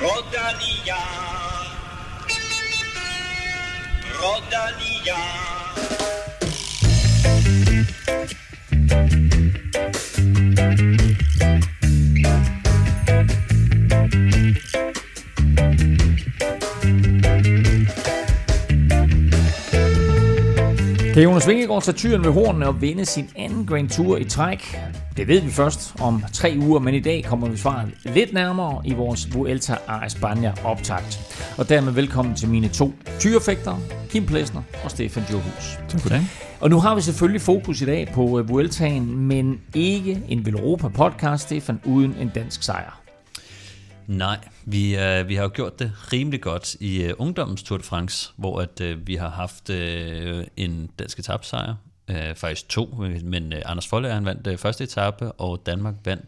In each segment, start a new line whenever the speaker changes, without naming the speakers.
Rodania. Rodania.
Kan Jonas Vingegaard tage tyren ved hornene og vinde sin anden Grand Tour i træk? Det ved vi først om tre uger, men i dag kommer vi svaret lidt nærmere i vores Vuelta a España optakt. Og dermed velkommen til mine to tyrefægtere, Kim Plesner og Stefan Johus.
Tak for det.
Og nu har vi selvfølgelig fokus i dag på øh, Vueltaen, men ikke en Velropa podcast, Stefan, uden en dansk sejr.
Nej, vi, øh, vi har jo gjort det rimelig godt i øh, ungdommens Tour de France, hvor at, øh, vi har haft øh, en dansk etapsejr, øh, faktisk to, men øh, Anders Folle han vandt øh, første etape, og Danmark vandt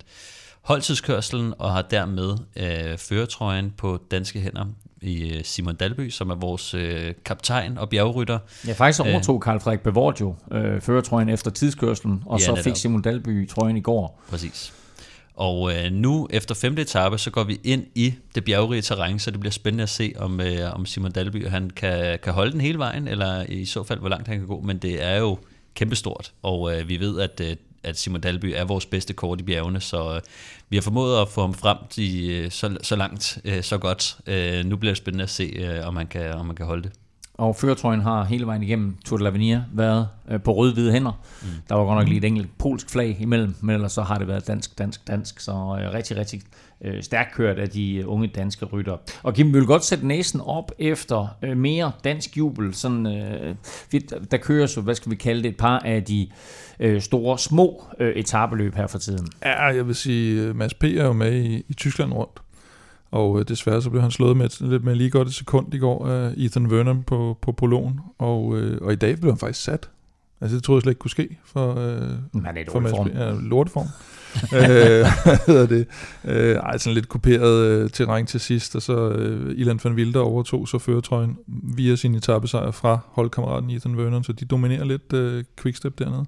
holdtidskørselen og har dermed øh, føretrøjen på danske hænder i øh, Simon Dalby, som er vores øh, kaptajn og bjergrytter.
Ja, faktisk overtog Karl Frederik Bevorgio øh, føretrøjen efter tidskørselen, og
Ja,
så
netop.
fik Simon Dalby trøjen i går.
Præcis. Og øh, nu efter femte etape, så går vi ind i det bjergrige terræn, så det bliver spændende at se, om, øh, om Simon Dalby han kan, kan holde den hele vejen, eller i så fald, hvor langt han kan gå. Men det er jo kæmpestort, og øh, vi ved, at, øh, at Simon Dalby er vores bedste kort i bjergene, så øh, vi har formået at få ham frem til, øh, så, så langt, øh, så godt. Øh, nu bliver det spændende at se, øh, om, han kan, om han kan holde det.
Og føretrøjen har hele vejen igennem Tour de l'Avenir været øh, på røde-hvide hænder. Mm. Der var godt nok lige et enkelt polsk flag imellem, men ellers så har det været dansk, dansk, dansk. Så øh, rigtig, rigtig øh, stærkt kørt af de unge danske rytter. Og Kim, vi vil godt sætte næsen op efter øh, mere dansk jubel. Sådan, øh, vi- der kører så, hvad skal vi kalde det, et par af de øh, store, små øh, etabeløb her for tiden.
Ja, jeg vil sige, Mads P. er jo med i, i Tyskland rundt. Og øh, desværre så blev han slået med, et- lidt med lige godt et sekund i går af Ethan Vernon på, på prologen. Og, øh, og i dag blev han faktisk sat. Altså det troede jeg slet ikke kunne ske for, øh,
Men han er i
for
dårlig
Mads
form.
P. Ja, lorteform. øh, hvad hedder det? Øh, ej, sådan lidt kuperet øh, terræn til sidst, og så øh, Ilan van Wilder overtog så føretrøjen via sin etappesejr fra holdkammeraten Ethan Vernon, så de dominerer lidt øh, quickstep dernede.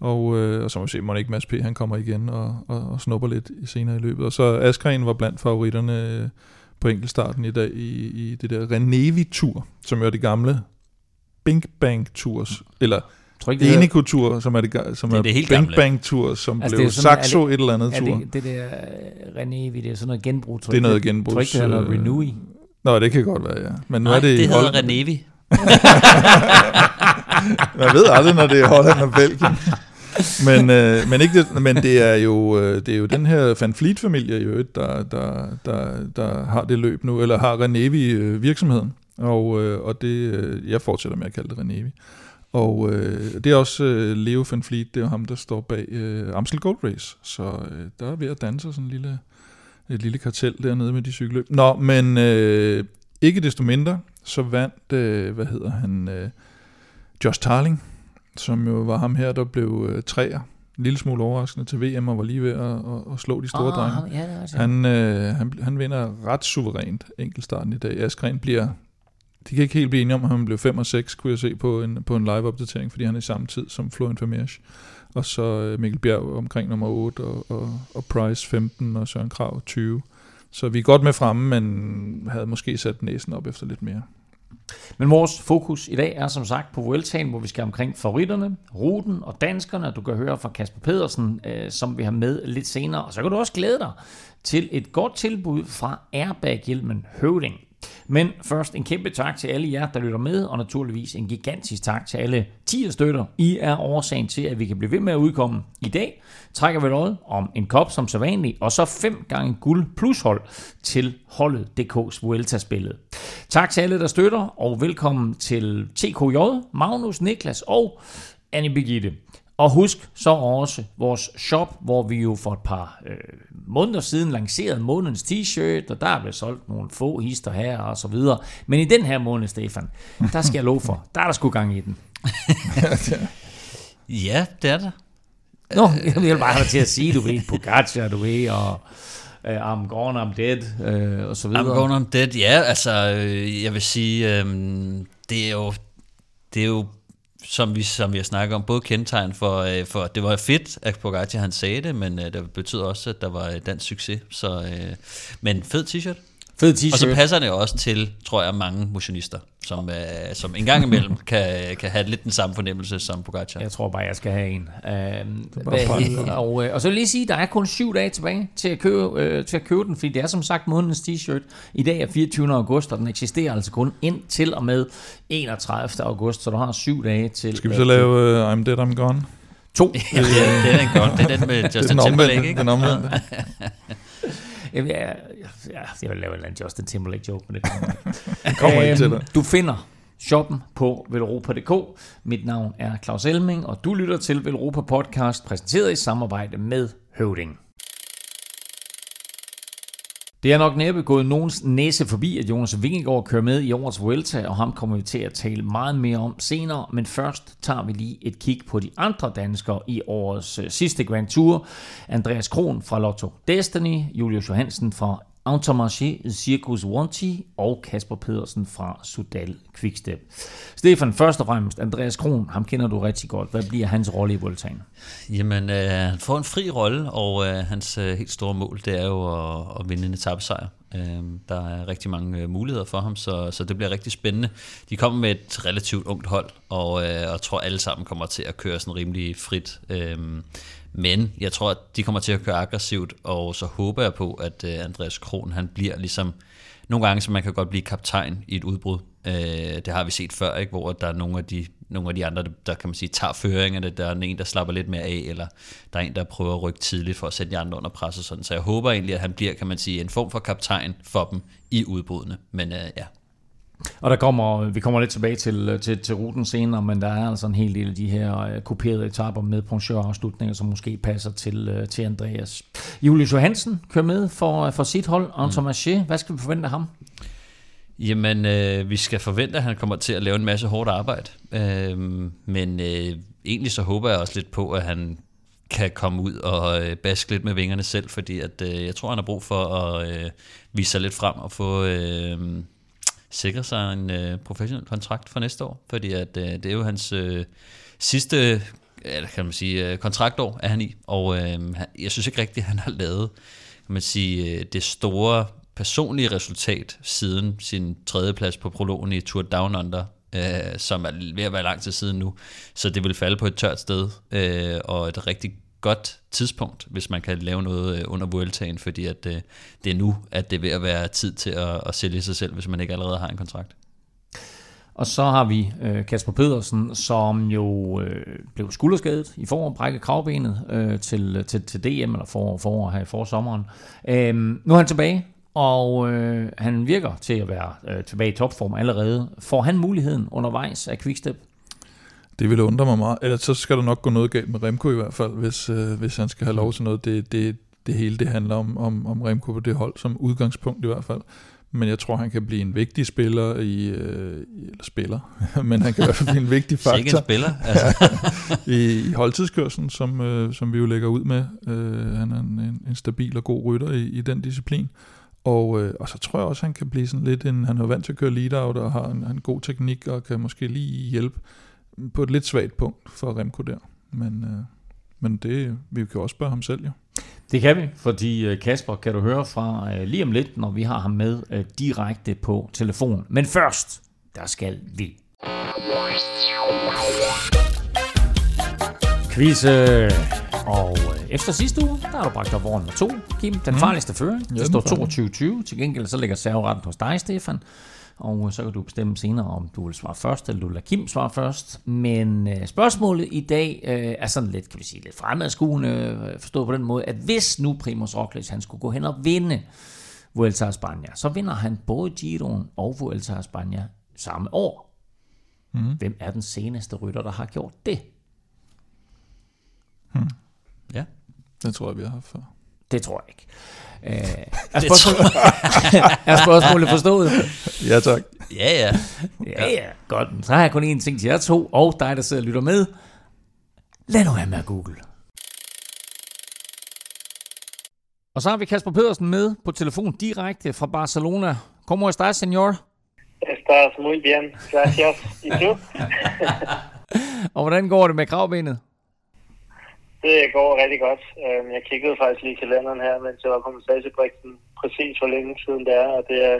Og, øh, og så må vi se, må ikke Mads P. han kommer igen og, og, og snupper lidt i- senere i løbet. Og så Askren var blandt favoritterne øh, på enkeltstarten i dag i, i det der Renevi-tur, som jo er det gamle Bing Bang Tours, eller
Tror ikke, det er-
Enico Tour, som er det, som
Det er
er,
det helt
Bing
gamle.
Bang Tour, som
Altså,
blev
sådan,
Saxo et eller andet tur.
det, det der øh, René, det er sådan noget genbrug, tror
Det er noget
ikke?
genbrugs,
Tror ikke, det er noget
øh,
Renewy?
Nå, det kan godt være, ja. Men nu
Nej,
er det,
det, hedder. Renevi.
Man ved aldrig, når det er Holland og Belgien. men, øh, men, ikke det, men det er jo øh, det er jo den her Van Fleet familie jo, der, der, der, der har det løb nu, eller har Renevi øh, virksomheden. Og, øh, og det, øh, jeg fortsætter med at kalde det Renevi. Og øh, det er også øh, Leo Van Fleet, det er ham, der står bag øh, Amstel Gold Race. Så øh, der er ved at danse sådan en lille, et lille kartel dernede med de cykelløb. Nå, men øh, ikke desto mindre, så vandt, øh, hvad hedder han, øh, Josh Tarling, som jo var ham her, der blev øh, træer. En lille smule overraskende til VM og var lige ved at, at, at slå de store drenge.
Ah, ja, det altså.
Han, øh, han, han vinder ret suverænt enkeltstarten i dag. Askren bliver, de kan ikke helt blive enige om, at han blev 5 og 6, kunne jeg se på en, på en live-opdatering, fordi han er i samme tid som Florian Vermeersch. Og så øh, Mikkel Bjerg omkring nummer 8, og, og, og Price 15, og Søren Krav 20. Så vi er godt med fremme, men havde måske sat næsen op efter lidt mere.
Men vores fokus i dag er som sagt på Vueltaen, hvor vi skal omkring favoritterne, ruten og danskerne. Du kan høre fra Kasper Pedersen, øh, som vi har med lidt senere. Og så kan du også glæde dig til et godt tilbud fra Airbag-hjelmen Høvding. Men først en kæmpe tak til alle jer, der lytter med, og naturligvis en gigantisk tak til alle 10 støtter. I er årsagen til, at vi kan blive ved med at udkomme. I dag trækker vi noget om en kop som så vanligt, og så fem gange guld plus hold til holdet DK's Vuelta-spillet. Tak til alle, der støtter, og velkommen til TKJ, Magnus, Niklas og Annie Birgitte. Og husk så også vores shop, hvor vi jo for et par øh, måneder siden lancerede månedens t-shirt, og der er blevet solgt nogle få hister her og så videre. Men i den her måned, Stefan, der skal jeg love for, der er der sgu gang i den.
Ja, det er det.
Nå, jeg vil bare have til at sige, du ved, Pogacar, du ved, og uh, I'm gone, I'm dead, uh, og så videre.
I'm going on dead. Ja, altså, øh, jeg vil sige, øh, det er jo, det er jo som vi, som vi har snakket om, både kendetegn for, øh, for det var fedt, at Pogacar han sagde det, men øh, det betyder også, at der var øh, dansk succes. Så, øh, men fed t-shirt.
Fed t-shirt.
Og så passer det også til, tror jeg, mange motionister, som, øh, som en gang imellem kan, kan have lidt den samme fornemmelse som Pogacar.
Jeg tror bare, jeg skal have en. Uh, hvad, og, øh, og så vil jeg lige sige, der er kun syv dage tilbage til at købe, øh, til at købe den, fordi det er som sagt månedens t-shirt. I dag er 24. august, og den eksisterer altså kun ind til og med 31. august, så du har syv dage til...
Skal vi så lave uh, I'm Dead, I'm Gone?
To.
ja, det er den godt. Det er den med Justin Timberlake, ikke?
Den omvendte.
Jeg, jeg, jeg, jeg vil lave en eller anden Justin Timberlake joke, men det kommer
kommer ikke til dig.
Du finder shoppen på velropa.dk. Mit navn er Claus Elming, og du lytter til Velropa Podcast, præsenteret i samarbejde med Høvding. Det er nok næppe gået nogens næse forbi, at Jonas Vingegaard kører med i årets Vuelta, og ham kommer vi til at tale meget mere om senere. Men først tager vi lige et kig på de andre danskere i årets øh, sidste Grand Tour. Andreas Kron fra Lotto Destiny, Julius Johansen fra Automarché Circus Wanty og Kasper Pedersen fra Sudal Quickstep. Stefan, først og fremmest, Andreas Kron, ham kender du rigtig godt. Hvad bliver hans rolle i Voltaen?
Jamen, øh, han får en fri rolle, og øh, hans øh, helt store mål, det er jo at, at vinde en etappesejr. Øh, der er rigtig mange øh, muligheder for ham, så, så det bliver rigtig spændende. De kommer med et relativt ungt hold, og øh, tror alle sammen kommer til at køre sådan rimelig frit. Øh, men jeg tror, at de kommer til at køre aggressivt, og så håber jeg på, at øh, Andreas Kron, han bliver ligesom... Nogle gange, så man kan godt blive kaptajn i et udbrud. Øh, det har vi set før, ikke? hvor der er nogle af de, nogle af de andre, der kan man sige, tager føringerne. Der er en, der slapper lidt mere af, eller der er en, der prøver at rykke tidligt for at sætte de andre under pres og sådan. Så jeg håber egentlig, at han bliver, kan man sige, en form for kaptajn for dem i udbrudene. Men øh, ja,
og der kommer, vi kommer lidt tilbage til, til, til ruten senere, men der er altså en hel del af de her uh, kuperede etapper med afslutninger, som måske passer til, uh, til Andreas. Julius Johansen kører med for, for sit hold, Anton mm. Marché. Hvad skal vi forvente af ham?
Jamen, øh, vi skal forvente, at han kommer til at lave en masse hårdt arbejde. Øh, men øh, egentlig så håber jeg også lidt på, at han kan komme ud og øh, baske lidt med vingerne selv, fordi at, øh, jeg tror, han har brug for at øh, vise sig lidt frem og få... Øh, sikre sig en øh, professionel kontrakt for næste år, fordi at, øh, det er jo hans øh, sidste eller kan man sige, øh, kontraktår er han i, og øh, jeg synes ikke rigtigt, at han har lavet kan man sige, øh, det store personlige resultat siden sin tredjeplads på prologen i Tour Down Under, øh, som er ved at være lang tid siden nu. Så det vil falde på et tørt sted, øh, og et rigtig godt tidspunkt, hvis man kan lave noget øh, under Vueltaen, fordi at, øh, det er nu, at det er ved at være tid til at, at sælge sig selv, hvis man ikke allerede har en kontrakt.
Og så har vi øh, Kasper Pedersen, som jo øh, blev skulderskadet i forår, brækket kravbenet øh, til, til, til DM, eller forår, for her i forsommeren. Øh, nu er han tilbage, og øh, han virker til at være øh, tilbage i topform allerede. Får han muligheden undervejs af Quickstep?
Det ville undre mig meget. Ellers så skal der nok gå noget galt med Remco i hvert fald, hvis, øh, hvis han skal have lov til noget. Det, det, det hele det handler om, om, om Remco på det hold, som udgangspunkt i hvert fald. Men jeg tror, han kan blive en vigtig spiller i, øh, eller spiller, men han kan i hvert fald blive en vigtig faktor. Ikke
en spiller, altså.
i, i holdtidskørselen, som, øh, som vi jo lægger ud med. Øh, han er en, en stabil og god rytter i, i den disciplin. Og, øh, og så tror jeg også, han kan blive sådan lidt en, han er vant til at køre lead-out og har en, en god teknik og kan måske lige hjælpe på et lidt svagt punkt for Remco der. Men, øh, men det, vi kan også spørge ham selv jo.
Det kan vi, fordi øh, Kasper kan du høre fra øh, lige om lidt, når vi har ham med øh, direkte på telefon. Men først, der skal vi. Quiz. Og efter sidste uge, der har du bragt op over nummer to, Kim. Den mm. farligste føring. Det står 22-20. Til gengæld så ligger serveretten hos dig, Stefan og så kan du bestemme senere, om du vil svare først, eller du vil lade Kim svare først. Men øh, spørgsmålet i dag øh, er sådan lidt, kan vi sige, lidt fremadskuende, øh, forstået på den måde, at hvis nu Primoz Roglic, han skulle gå hen og vinde Vuelta a España, så vinder han både Giroen og Vuelta a España samme år. Mm. Hvem er den seneste rytter, der har gjort det?
Hmm. Ja. Det tror jeg, vi har haft før.
Det tror jeg ikke. Øh, er, spørgsmålet, er spørgsmålet forstået?
Ja, tak.
Ja, ja.
Ja, ja. Godt. Så har jeg kun én ting til jer to, og dig, der sidder og lytter med. Lad nu være med at google. Og så har vi Kasper Pedersen med på telefon direkte fra Barcelona. ¿Cómo estás, señor?
Estás muy bien, gracias. ¿Y tú?
og hvordan går det med kravbenet?
Det går rigtig godt. Øhm, jeg kiggede faktisk lige i kalenderen her, mens jeg var på massagebriksen, præcis hvor længe siden det er, og det er,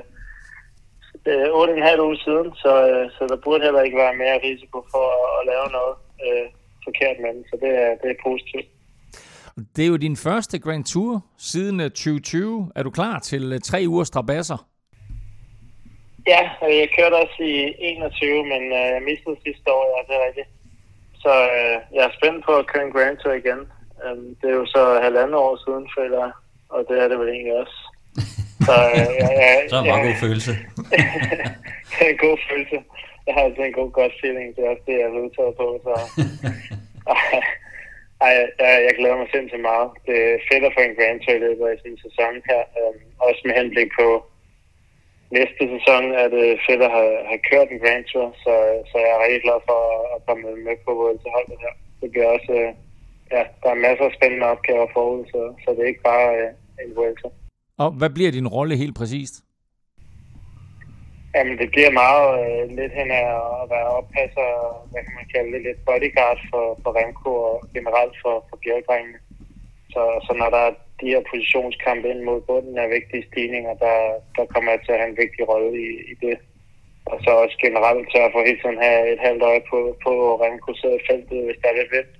det er 8,5 uger siden, så, øh, så der burde heller ikke være mere risiko for at, at lave noget øh, forkert med den, så det er, det er positivt.
Det er jo din første Grand Tour siden 2020. Øh, er du klar til øh, tre ugers strabasser?
Ja, jeg kørte også i 21, men jeg mistede sidste år, ja, det er rigtigt. Så øh, jeg er spændt på at køre en Grand Tour igen. Um, det er jo så halvandet år siden, føler jeg, og det er det vel egentlig også.
Så, øh, jeg, jeg, så er det en meget god følelse.
det er en god følelse. Jeg har altid en god godt feeling. Det er også det, jeg er udtaget på. Så. Ej, jeg, jeg glæder mig sindssygt meget. Det er fedt at få en Grand Tour i løbet af sin sæson her. Um, også med henblik på næste sæson er det fedt at have, have kørt en Grand Tour, så, så jeg er rigtig glad for at komme med på til holdet her. Det bliver også, øh, ja, der er masser af spændende opgaver forud, så, så det er ikke bare øh, en Vuelta.
Og hvad bliver din rolle helt præcist?
Jamen, det bliver meget øh, lidt hen af at være oppasser, hvad kan man kalde det, lidt bodyguard for, for Remco og generelt for, for bjergdrengene. Så, så når der er de her positionskampe ind mod bunden er vigtige stigninger, der, der kommer jeg til at have en vigtig rolle i, i det. Og så også generelt til at få hele tiden have et halvt øje på, på Remco sidder i feltet, hvis der er lidt vind.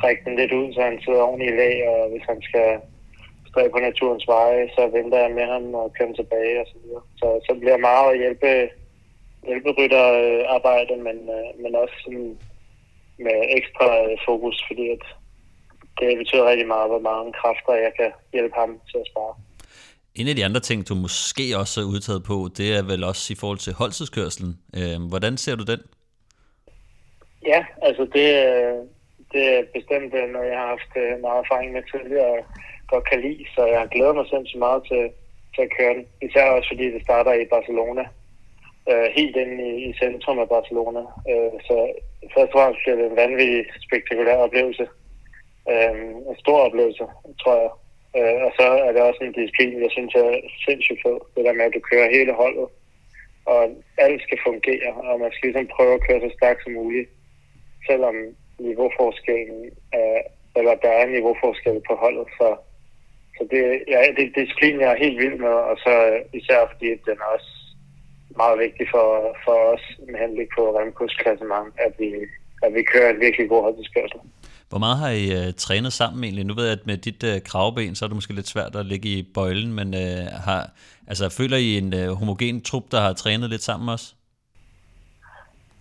Trække den lidt ud, så han sidder oven i lag, og hvis han skal stræbe på naturens veje, så venter jeg med ham og kører tilbage og så videre. Så, så bliver meget at hjælpe, hjælperytterarbejde, men, øh, men også sådan med ekstra øh, fokus, fordi at det betyder rigtig meget, hvor mange kræfter jeg kan hjælpe ham til at spare.
En af de andre ting, du måske også er udtaget på, det er vel også i forhold til holdtidskørselen. Øh, hvordan ser du den?
Ja, altså det, det er bestemt noget, jeg har haft øh, meget erfaring med tidligere og godt kan lide, så jeg glæder mig sindssygt meget til, til at køre den. Især også fordi det starter i Barcelona, øh, helt inde i, i centrum af Barcelona. Øh, så først og fremmest bliver det en vanvittig spektakulær oplevelse øh, en stor oplevelse, tror jeg. Øh, og så er det også en disciplin, jeg synes er sindssygt fed. Det der med, at du kører hele holdet, og alt skal fungere, og man skal ligesom prøve at køre så stærkt som muligt, selvom niveauforskellen er, eller der er niveauforskel på holdet. Så, så det, ja, det er disciplin, jeg er helt vild med, og så øh, især fordi den er også meget vigtig for, for os med henblik på Remkos klassement, at vi, at vi kører et virkelig god holdtidskørsel.
Hvor meget har I uh, trænet sammen egentlig? Nu ved jeg, at med dit uh, kravben, så er det måske lidt svært at ligge i bøjlen, men uh, har, altså, føler I en uh, homogen trup, der har trænet lidt sammen også?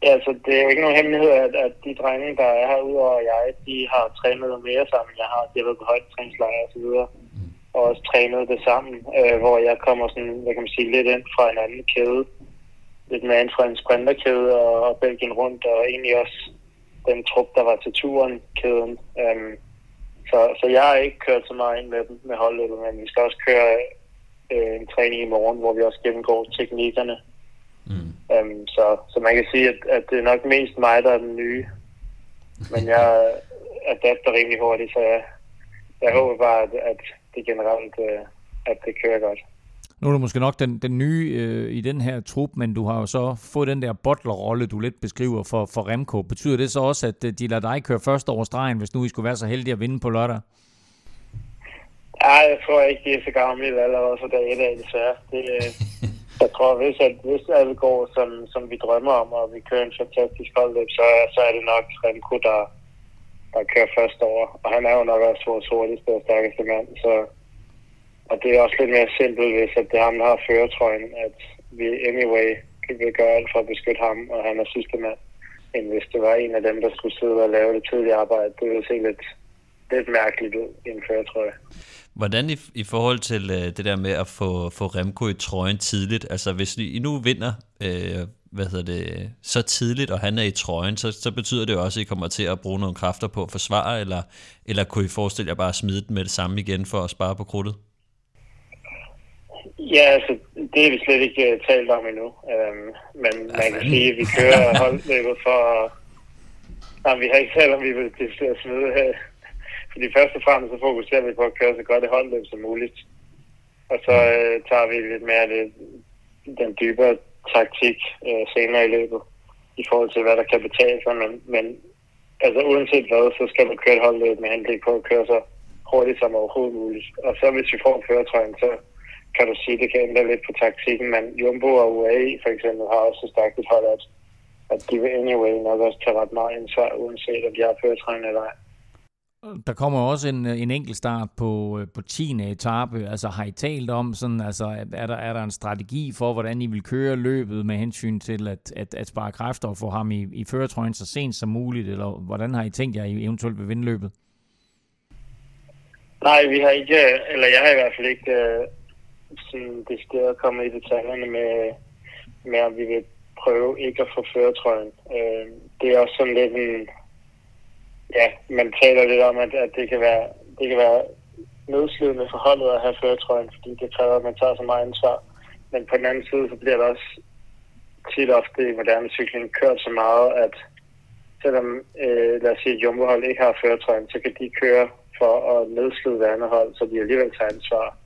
Ja, altså det er jo ikke nogen hemmelighed, at, at de drenge, der er her udover jeg, de har trænet mere sammen. Jeg har, de har været på højt træningslejr og så videre, mm. og også trænet det sammen, øh, hvor jeg kommer sådan, hvad kan man sige, lidt ind fra en anden kæde. Lidt mere ind fra en sprinterkæde og, og Belgien rundt, og egentlig også den trup, der var til turen, kæden. Um, så, så jeg har ikke kørt så meget ind med dem med holdet, men vi skal også køre øh, en træning i morgen, hvor vi også gennemgår teknikkerne. Mm. Um, så, så man kan sige, at, at det er nok mest mig, der er den nye. Men jeg adapter rimelig hurtigt, så jeg, jeg håber bare, at, at det generelt øh, at det kører godt.
Nu er du måske nok den, den nye øh, i den her trup, men du har jo så fået den der bottler-rolle, du lidt beskriver for, for Remco. Betyder det så også, at øh, de lader dig køre først over stregen, hvis nu I skulle være så heldige at vinde på lørdag?
Ja, jeg tror ikke, de er så gamle allerede for dag et af, desværre. Det, øh, jeg tror, hvis, at, hvis alt går, som, som vi drømmer om, og vi kører en fantastisk holdløb, så, så er det nok Remco, der, der kører først over. Og han er jo nok også vores hurtigste og stærkeste mand, så og det er også lidt mere simpelt, hvis at det er ham, der har føretrøjen, at vi anyway vil gøre alt for at beskytte ham, og han er sidste mand, end hvis det var en af dem, der skulle sidde og lave det tidlige arbejde. Det ville se lidt, lidt mærkeligt ud i en føretrøje.
Hvordan i, i forhold til øh, det der med at få, få Remco i trøjen tidligt, altså hvis I nu vinder øh, hvad hedder det, så tidligt, og han er i trøjen, så, så betyder det også, at I kommer til at bruge nogle kræfter på at forsvare, eller, eller kunne I forestille jer bare at smide den med det samme igen for at spare på krudtet?
Ja, altså, det er vi slet ikke uh, talt om endnu. Um, men ja, man kan sige, at vi kører holdløbet for... Nej, vi har ikke talt om, vi vil at smide her. Fordi først og fremmest så fokuserer vi på at køre så godt et holdløb som muligt. Og så uh, tager vi lidt mere det, den dybere taktik uh, senere i løbet i forhold til, hvad der kan betale sig. Men, men altså uanset hvad, så skal du køre et holdløb med henblik på at køre så hurtigt som overhovedet muligt. Og så hvis vi får føretrøjen, så kan du sige, at det kan ændre lidt på taktikken, men Jumbo og UAE for eksempel har også så stærkt et hold, at, at de vil anyway nok også tage ret meget indsvar, uanset om de har føretrøjen eller ej.
Der kommer også en, en enkelt start på, på 10. etape. Altså har I talt om, sådan, altså, er, der, er der en strategi for, hvordan I vil køre løbet med hensyn til at, at, at spare kræfter og få ham i, i føretrøjen så sent som muligt? Eller hvordan har I tænkt jer, I eventuelt vil vinde løbet?
Nej, vi har ikke, eller jeg har i hvert fald ikke øh, sådan decideret komme i detaljerne med, med, om vi vil prøve ikke at få føretrøjen. Øh, det er også sådan lidt en, ja, man taler lidt om, at, at det kan være, det kan være nedslidende for holdet at have føretrøjen, fordi det kræver, at man tager så meget ansvar. Men på den anden side, så bliver det også tit ofte i moderne cykling kørt så meget, at selvom, øh, lad os sige, at Jumbo-hold ikke har føretrøjen, så kan de køre for at nedslide det hold, så de alligevel tager ansvar.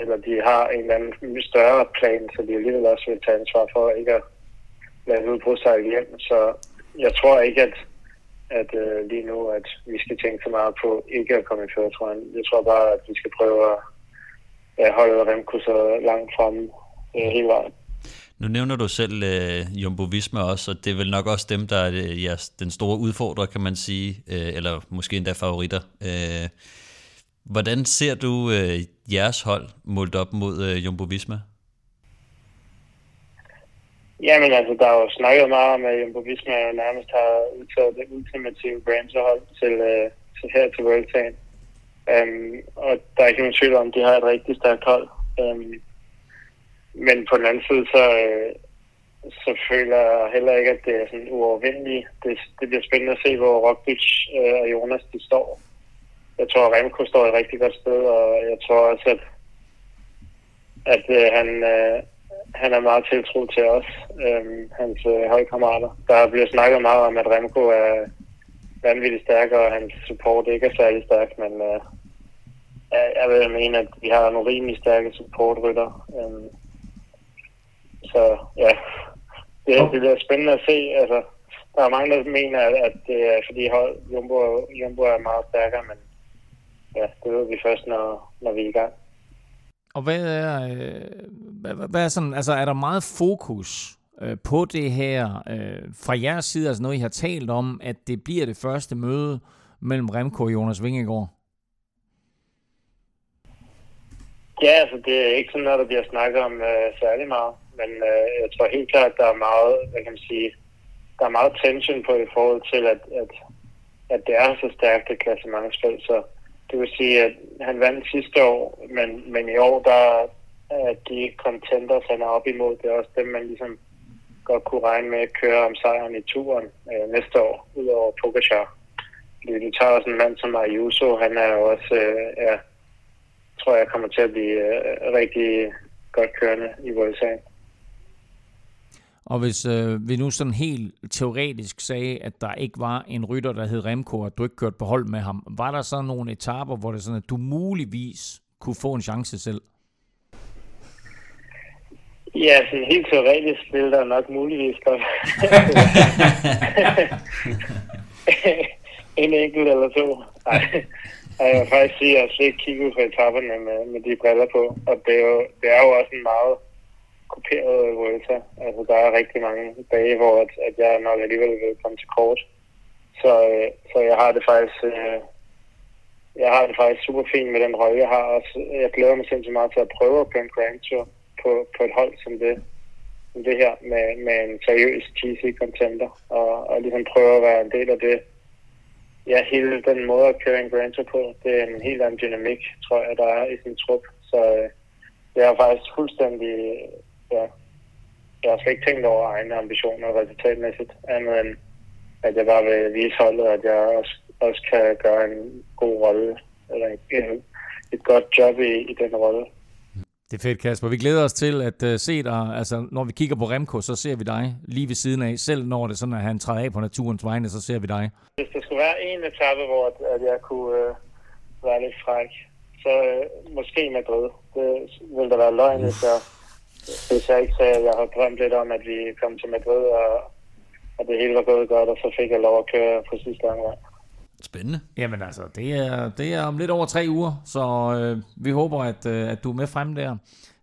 Eller de har en eller anden større plan, så de alligevel også vil tage ansvar for ikke at lade udbrud sig hjem. Så jeg tror ikke, at at øh, lige nu, at vi skal tænke så meget på ikke at komme i føretrøjen. Jeg tror bare, at vi skal prøve at ja, holde Remco så langt fremme øh, hele vejen.
Nu nævner du selv øh, Jumbo Visma også, og det er vel nok også dem, der er øh, jeres, den store udfordrer, kan man sige, øh, eller måske endda favoritter. Øh, hvordan ser du øh, jeres hold målt op mod øh, Jumbo Visma?
Jamen altså, der er jo snakket meget om, at Jumbo Visma nærmest har udtaget det ultimative brandserhold til, øh, til her til Vueltaen. Um, øhm, og der er ikke nogen tvivl om, at de har et rigtig stærkt hold. Um, men på den anden side, så, øh, så føler jeg heller ikke, at det er sådan uovervindeligt. Det, det bliver spændende at se, hvor Roglic øh, og Jonas de står. Jeg tror, at Remco står et rigtig godt sted, og jeg tror også, at, at uh, han... Uh, han er meget tiltro til os, øhm, hans øh, holdkammerater. Der bliver snakket meget om, at Remco er vanvittigt stærk, og hans support ikke er særlig stærk, men øh, jeg vil mene, at vi har nogle rimelig stærke supportrytter. Øhm, så ja, det, det bliver spændende at se. Altså, der er mange, der mener, at, at det er fordi hold, Jumbo, Jumbo er meget stærkere, men ja, det ved vi først, når, når vi er i gang.
Og hvad er, øh, hvad, er sådan, altså er der meget fokus øh, på det her øh, fra jeres side, altså noget I har talt om, at det bliver det første møde mellem Remco og Jonas Vingegaard?
Ja, altså det er ikke sådan noget, der bliver snakket om øh, særlig meget, men øh, jeg tror helt klart, at der er meget, hvad kan man sige, der er meget tension på i forhold til, at, at, at det er så stærkt et klassementsspil, så det vil sige, at han vandt sidste år, men, men i år, der er de contenders, han er op imod, det er også dem, man ligesom godt kunne regne med at køre om sejren i turen øh, næste år, udover Pogacar. Du tager også en mand som Ayuso, han er jo også, øh, ja, tror jeg kommer til at blive øh, rigtig godt kørende i USA.
Og hvis øh, vi nu sådan helt teoretisk sagde, at der ikke var en rytter, der hed Remco, og du ikke kørte på hold med ham, var der så nogle etaper, hvor det sådan, at du muligvis kunne få en chance selv?
Ja, sådan helt teoretisk ville der nok muligvis godt. en enkelt eller to. Nej. Jeg vil faktisk sige, at jeg slet ikke kigget på etaperne med, med de briller på. Og det er jo, det er jo også en meget kuperet Vuelta. Altså, der er rigtig mange dage, hvor at, at jeg nok alligevel vil komme til kort. Så, øh, så jeg har det faktisk... Øh, jeg har det faktisk super fint med den rolle, jeg har. Også, jeg glæder mig sindssygt meget til at prøve at køre en Grand Tour på, på et hold som det, som det her, med, med en seriøs GC-contender, og, og ligesom prøve at være en del af det. Ja, hele den måde at køre en Grand Tour på, det er en helt anden dynamik, tror jeg, der er i sin trup. Så øh, det er faktisk fuldstændig Ja. Jeg har slet ikke tænkt over egne ambitioner resultatmæssigt, andet end at jeg bare vil vise holdet, at jeg også, også kan gøre en god rolle, eller en, et godt job i, i den rolle.
Det er fedt, Kasper. Vi glæder os til at uh, se dig. Altså, når vi kigger på Remco, så ser vi dig lige ved siden af. Selv når det sådan, at han træder af på naturens vegne, så ser vi dig.
Hvis der skulle være en etape, hvor at jeg kunne uh, være lidt fræk, så uh, måske Madrid. Det ville da være løgn, hvis jeg hvis jeg ikke sagde, at jeg har drømt lidt om, at vi kom til Madrid og, at det hele var gået godt, og så fik jeg lov at køre på sidste omgang.
Spændende.
Jamen altså, det er, det er om lidt over tre uger, så øh, vi håber, at, øh, at du er med frem der.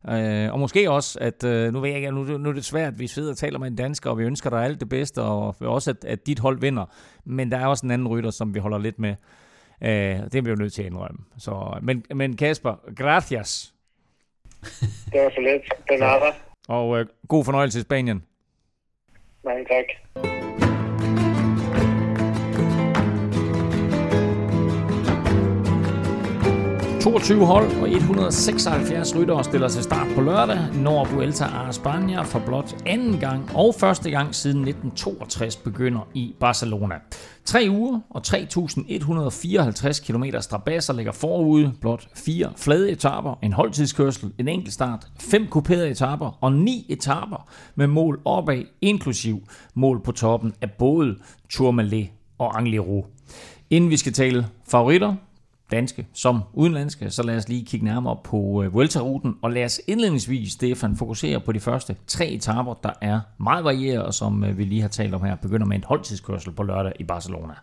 Øh, og måske også, at øh, nu ved jeg ikke, nu, nu er det svært, vi sidder og taler med en dansker, og vi ønsker dig alt det bedste, og også, at, at dit hold vinder. Men der er også en anden rytter, som vi holder lidt med. Øh, det er vi jo nødt til at indrømme. Så, men, men Kasper, gracias.
Det var så lidt. Den er der.
Og øh, god fornøjelse i Spanien.
Mange tak.
22 hold og 176 ryttere stiller til start på lørdag, når Vuelta a España for blot anden gang og første gang siden 1962 begynder i Barcelona. Tre uger og 3.154 km strabasser ligger forude, blot fire flade etaper, en holdtidskørsel, en enkelt start, fem kuperede etaper og ni etaper med mål opad, inklusiv mål på toppen af både Tourmalet og Angliru. Inden vi skal tale favoritter, danske som udenlandske, så lad os lige kigge nærmere på øh, Vuelta-ruten, og lad os indledningsvis, Stefan, fokusere på de første tre etaper, der er meget varieret, og som øh, vi lige har talt om her, begynder med en holdtidskørsel på lørdag i Barcelona.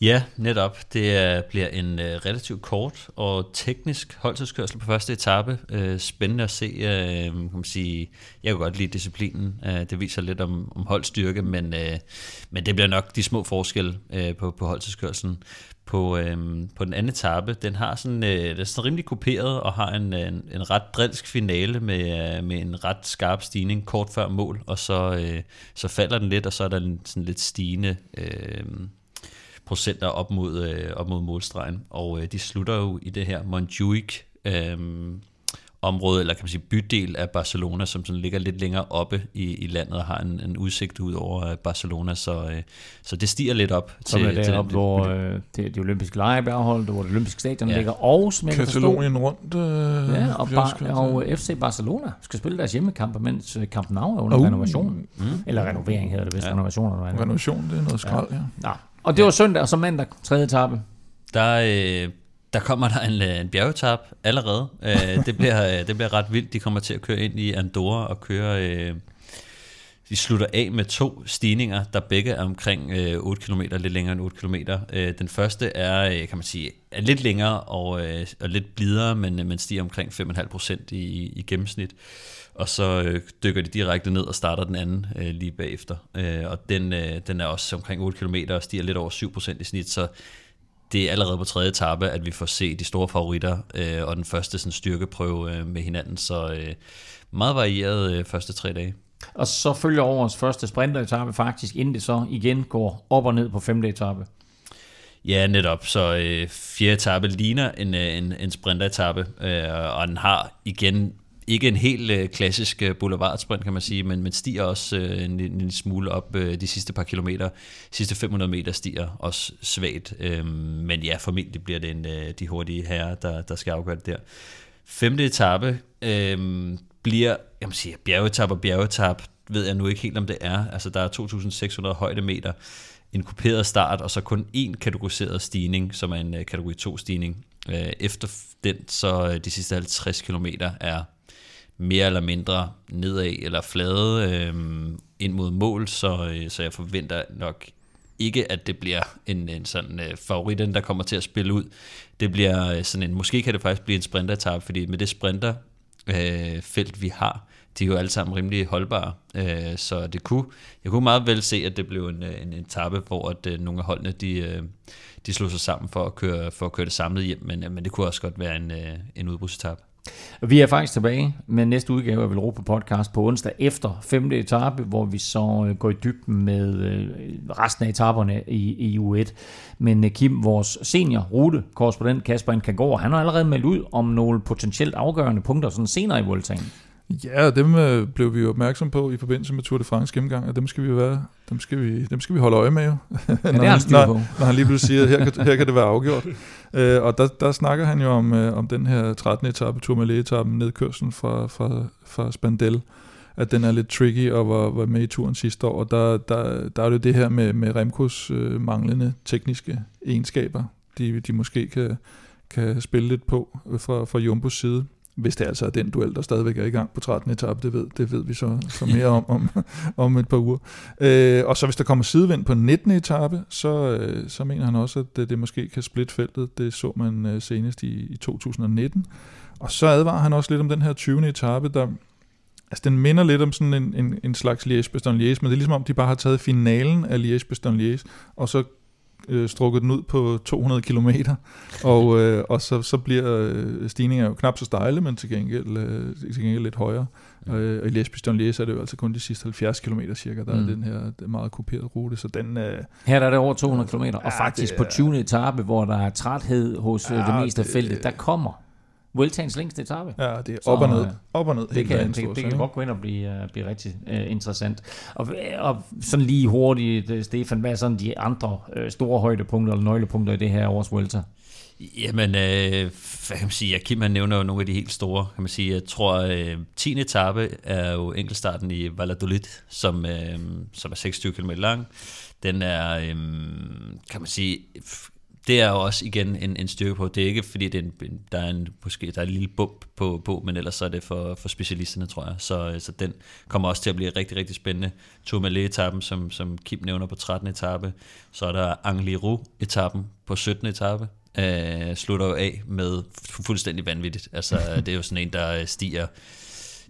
Ja, netop. Det bliver en uh, relativt kort og teknisk holdtidskørsel på første etape. Uh, spændende at se. Uh, kan man sige, jeg kan godt lide disciplinen. Uh, det viser lidt om, om holdstyrke, men, uh, men det bliver nok de små forskelle uh, på, på holdtidskørselen på, øhm, på den anden etape. Den har sådan, øh, den er sådan rimelig kuperet og har en, en, en ret drilsk finale med, øh, med en ret skarp stigning kort før mål, og så, øh, så falder den lidt, og så er der en sådan lidt stigende øh, procenter op mod, øh, op mod målstregen. Og øh, de slutter jo i det her Montjuic øh, område, eller kan man sige bydel af Barcelona, som sådan ligger lidt længere oppe i, i landet og har en, en udsigt ud over øh, Barcelona, så, øh, så det stiger lidt op.
Som til, er til op, den, hvor øh, det, de olympiske lege hvor det olympiske stadion ja. ligger, og som
Katalonien rundt. Øh,
ja, og, bar, og FC Barcelona skal spille deres hjemmekampe, mens øh, Camp Nou er under uh. renovation. Mm. Eller renovering hedder det vist, ja. renovation.
Eller renovation, det er noget skrald, ja. ja. ja.
Og det var søndag, og så mandag, tredje etape.
Der, øh, der kommer der en, en bjergetap allerede. Øh, det, bliver, det bliver ret vildt. De kommer til at køre ind i Andorra og køre... Øh, de slutter af med to stigninger, der begge er omkring øh, 8 km, lidt længere end 8 km. Øh, den første er, øh, kan man sige, er lidt længere og, øh, og lidt blidere, men, men stiger omkring 5,5 procent i, i gennemsnit. Og så øh, dykker de direkte ned og starter den anden øh, lige bagefter. Øh, og den, øh, den er også omkring 8 km og stiger lidt over 7 procent i snit, så det er allerede på tredje etape, at vi får se de store favoritter øh, og den første sådan, styrkeprøve øh, med hinanden. Så øh, meget varieret øh, første tre dage.
Og så følger årets første sprinteretappe faktisk, inden det så igen går op og ned på femte etape.
Ja, netop. Så øh, fjerde etape ligner en, øh, en, en sprinteretappe, øh, og den har igen ikke en helt øh, klassisk øh, boulevardsprint, kan man sige, men, men stiger også øh, en, en smule op øh, de sidste par kilometer. De sidste 500 meter stiger også svagt, øh, men ja, formentlig bliver det en, øh, de hurtige herrer, der, der skal afgøre det der. Femte etape øh, bliver, jeg må sige, bjergetap og bjergetap, ved jeg nu ikke helt, om det er. Altså, der er 2.600 højdemeter, en kuperet start, og så kun én kategoriseret stigning, som er en øh, kategori 2 stigning. Øh, efter den, så øh, de sidste 50 km er mere eller mindre nedad eller flade øh, ind mod mål, så, øh, så jeg forventer nok ikke, at det bliver en, en sådan øh, favoritten, der kommer til at spille ud. Det bliver øh, sådan en, måske kan det faktisk blive en sprinteretap, fordi med det sprinter øh, felt, vi har, de er jo alle sammen rimelig holdbare, øh, så det kunne, jeg kunne meget vel se, at det blev en, en, en etape, hvor at, øh, nogle af holdene, de, øh, de slog sig sammen for at køre, for at køre det samlet hjem, men, øh, men det kunne også godt være en, øh, en udbrudsetappe.
Vi er faktisk tilbage med næste udgave af Velropa Podcast på onsdag efter 5. etape, hvor vi så øh, går i dybden med øh, resten af etaperne i, EU1. Men øh, Kim, vores senior rute korrespondent Kasper Inkagård, han har allerede meldt ud om nogle potentielt afgørende punkter sådan senere i Vueltaen.
Ja, dem øh, blev vi jo opmærksom på i forbindelse med Tour de France gennemgang, og dem skal vi være, dem skal vi, dem skal vi holde øje med jo. Ja,
når, det han, når,
når han lige pludselig siger, her kan, her kan det være afgjort. øh, og der, der snakker han jo om, øh, om den her 13. etape, Tourmalet-etappen, nedkørslen fra, fra, fra Spandel, at den er lidt tricky og var, var med i turen sidste år. Og der, der, der er det det her med, med Remkos øh, manglende tekniske egenskaber, de, de måske kan, kan spille lidt på fra, fra Jumbos side hvis det altså er den duel, der stadigvæk er i gang på 13. etape, det ved, det ved vi så, så mere om, om om et par uger. Øh, og så hvis der kommer sidevind på 19. etape, så, øh, så mener han også, at det, det måske kan splitte feltet. Det så man øh, senest i, i 2019. Og så advarer han også lidt om den her 20. etape, der, Altså, den minder lidt om sådan en, en, en slags Liège-Bastogne-Liège, men det er ligesom om, de bare har taget finalen af Liège-Bastogne-Liège, og så øh, strukket den ud på 200 km, og, øh, og så, så bliver øh, stigningen jo knap så stejle, men til gengæld, øh, til gengæld lidt højere. Mm. Øh, I Liège-Bastogne-Liège er det jo altså kun de sidste 70 km cirka, der mm. er den her det meget kuperede rute, så den... Øh,
her er det over 200 km, og ja, faktisk på 20. etape, hvor der er træthed hos øh, ja, det meste af feltet, der kommer Vueltaens længste etape.
Ja, det er op så, og ned. Op og ned.
Det kan, det, det, det kan godt gå ind og blive, uh, blive rigtig uh, interessant. Og, og sådan lige hurtigt, Stefan, hvad er sådan de andre uh, store højdepunkter eller nøglepunkter i det her års Vuelta?
Jamen, øh, hvad kan man sige? Kim han nævner jo nogle af de helt store. Kan man sige, jeg tror, øh, 10. etape er jo enkeltstarten i Valladolid, som, øh, som er 26 km lang. Den er, øh, kan man sige, det er jo også igen en, en styrke på. Det er ikke fordi, det er en, der, er en, måske, der er en lille bump på, på, men ellers så er det for, for specialisterne, tror jeg. Så, så den kommer også til at blive rigtig, rigtig spændende. Tourmalet-etappen, som, som Kim nævner på 13. etape. Så er der Angliru-etappen på 17. etape. Uh, slutter jo af med fuldstændig vanvittigt. Altså, det er jo sådan en, der stiger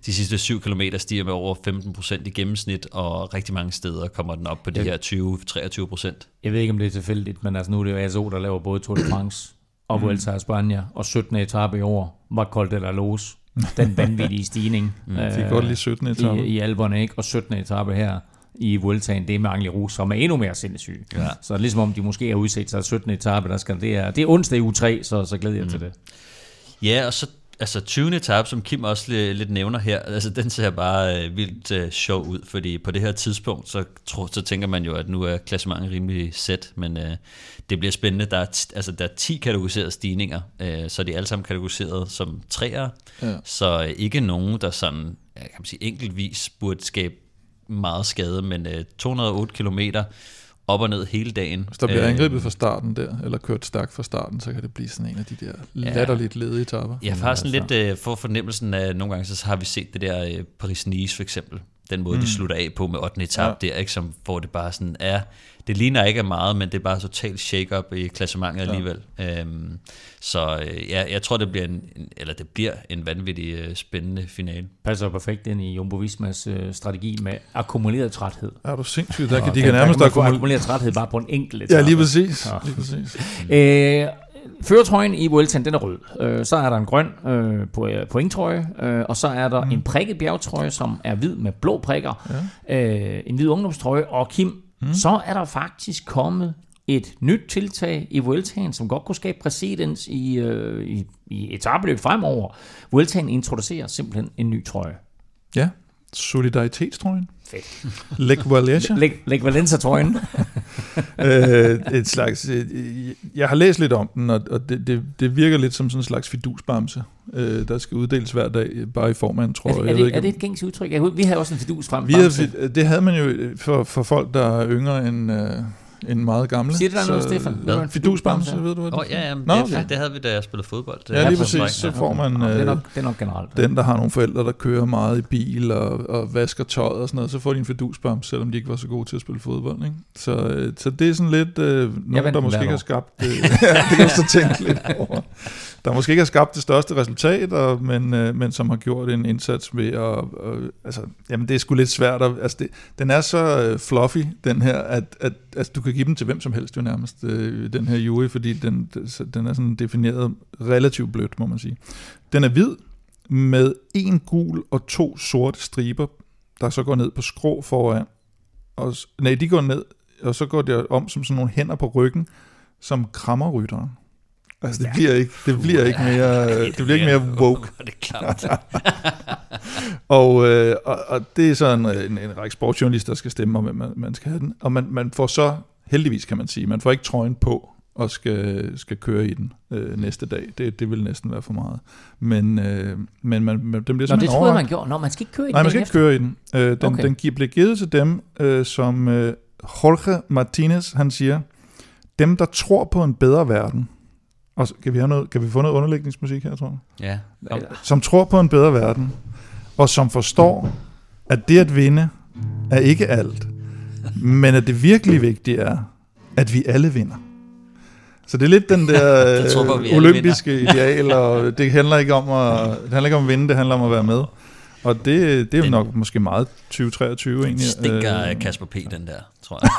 de sidste 7 km stiger med over 15% i gennemsnit, og rigtig mange steder kommer den op på de her 20-23%.
Jeg ved ikke, om det er tilfældigt, men altså nu er det jo ASO, der laver både Tour de France og mm. Vuelta a España, og 17. etape i år var Col de la Los. Den vanvittige stigning.
Mm. Øh, Fik godt lige 17. etape.
I, I Alberne, ikke? Og 17. etape her i Vueltaen, det er med Angli Rus, som er endnu mere sindssyg. Ja. Så ligesom om de måske har udset sig 17. etape, der skal, det, er, det er onsdag i u 3, så, så glæder jeg mm. til det.
Ja, og så altså 20. etape, som Kim også lidt, lidt nævner her, altså den ser bare øh, vildt øh, sjov ud, fordi på det her tidspunkt, så, tro, så tænker man jo, at nu er klassementet rimelig sæt, men øh, det bliver spændende. Der er, altså, der er 10 kategoriserede stigninger, øh, så de er alle sammen kategoriseret som træer, ja. så øh, ikke nogen, der sådan, kan man sige, enkeltvis burde skabe meget skade, men øh, 208 kilometer, op og ned hele dagen.
Hvis der bliver øh, angrebet fra starten der, eller kørt stærkt fra starten, så kan det blive sådan en af de der ja, latterligt ledige etapper.
Jeg har sådan altså. lidt uh, for fornemmelsen af, nogle gange så har vi set det der uh, Paris-Nice for eksempel, den måde, mm. de slutter af på med 8. etape ja. der, ikke, som, hvor det bare sådan er, det ligner ikke meget, men det er bare totalt shake-up i klassementet ja. alligevel. Øhm, så øh, ja, jeg tror, det bliver en, eller det bliver en vanvittig øh, spændende finale.
Passer perfekt ind i Jumbo Vismas øh, strategi med akkumuleret træthed.
Er du sindssygt? Der kan, de kan nærmest
akkumuleret træthed bare på en enkelt etape.
Ja, lige præcis. Ja. Lige præcis.
øh, Føretrøjen i Vueltaen, den er rød. Øh, så er der en grøn øh, på, øh, pointtrøje, øh, og så er der mm. en prikket bjergtrøje, som er hvid med blå prikker. Ja. Øh, en hvid ungdomstrøje, og Kim, mm. så er der faktisk kommet et nyt tiltag i Vueltaen, som godt kunne skabe præcedens i, øh, i, i etabeløb fremover. Vueltaen introducerer simpelthen en ny trøje.
Ja, solidaritetstrøjen. Fedt. Lech Valencia.
Lech Valencia-trøjen.
øh, et slags, øh, jeg har læst lidt om den, og, og det, det, det virker lidt som sådan en slags fidusbamse, øh, der skal uddeles hver dag, bare i form af en trøje.
Er det, er det, ikke, er det et gængs udtryk? Vi har også en fidus frem.
Vi havde, det havde man jo for, for folk, der er yngre end... Øh, en meget gammel.
Siger det der noget, Stefan?
Hvad? Fidusbamse, ved du hvad
det oh, ja, ja, Nå, det, okay. det havde vi, da jeg spillede fodbold.
Ja, lige præcis. Så får man
ja, det, er nok, det er nok generelt.
Den, der har nogle forældre, der kører meget i bil og, og vasker tøjet og sådan noget, så får de en fidusbamse, selvom de ikke var så gode til at spille fodbold. Ikke? Så, øh, så det er sådan lidt øh, nogen, der måske ikke har skabt... Øh, det kan du så tænke lidt over der måske ikke har skabt det største resultat, og, men, øh, men som har gjort en indsats ved at... Altså, jamen det er sgu lidt svært. At, altså det, den er så øh, fluffy, den her, at, at altså, du kan give den til hvem som helst jo nærmest, øh, den her jury, fordi den, den er sådan defineret relativt blødt, må man sige. Den er hvid, med en gul og to sorte striber, der så går ned på skrå foran. Og, nej, de går ned, og så går det om som sådan nogle hænder på ryggen, som krammer rytteren. Altså, det ja. bliver ikke, det bliver ikke mere, det bliver ikke mere woke. Det er klart. og, øh, og, og, det er så en, en, en række sportsjournalister, der skal stemme om, man, man skal have den. Og man, man får så, heldigvis kan man sige, man får ikke trøjen på og skal, skal køre i den øh, næste dag. Det, det vil næsten være for meget. Men, øh, men man, man, den bliver
Nå, det troede man gjorde. Nå, man skal ikke køre i den
Nej, man skal ikke køre i den. Øh, den, okay. den bliver givet til dem, øh, som øh, Jorge Martinez, han siger, dem, der tror på en bedre verden, Og så, kan vi, have noget, kan vi få noget underlægningsmusik her, tror jeg?
Ja, kom.
Som tror på en bedre verden, og som forstår, at det at vinde er ikke alt, men at det virkelig vigtige er, at vi alle vinder. Så det er lidt den der
tror
øh, olympiske ideal, og det handler ikke om at, det handler ikke om at vinde, det handler om at være med. Og det, det er jo
Den-
nok måske meget 2023 egentlig.
stinker
Øh,
øh, Kasper P. den der, tror jeg.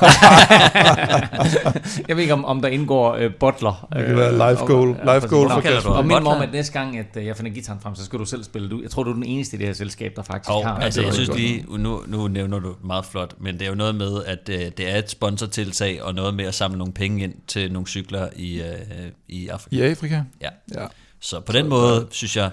Jeg ved ikke, om, om der indgår øh, bottler.
Det kan være live goal- live goal
for Kasper.
Og mind mig om,
Butler.
at næste gang, at øh, jeg finder gitaren frem, så skal du selv spille det ud. Jeg tror, du er den eneste i det her selskab, der faktisk
Og
har.
altså,
det
jeg synes lige, nu, nu nævner du meget flot, men det er jo noget med, at øh, det er et sponsortiltag, og noget med at samle nogle penge ind til nogle cykler i, øh, i Afrika.
I Afrika?
Ja.
Ja,
Så på den måde, synes jeg,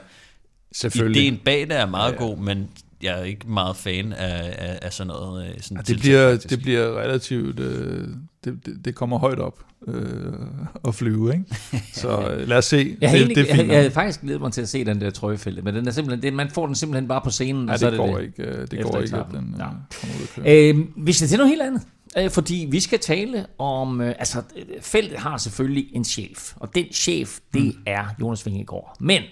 selvfølgelig.
ideen bag det er meget
Ja, ja.
god, men jeg er ikke meget fan af, af, af sådan noget. øh, Sådan
Ja, det,
tiltag,
bliver,
faktisk.
det bliver relativt, øh, det, det, det kommer højt op øh, at flyve, ikke? Så øh, lad os se.
Jeg, havde
det, det er
jeg,
fint.
jeg havde faktisk glædet mig til at se den der trøjefælde, men den er simpelthen, det, man får den simpelthen bare på scenen,
ja,
og så
det
det
går
det.
ikke, øh, det går ikke, at den øh,
Ja.
kommer ud.
Øh, vi skal til noget helt andet. Øh, fordi vi skal tale om, øh, altså øh, feltet har selvfølgelig en chef, og den chef, det
Mm.
er Jonas Vingegaard. Men,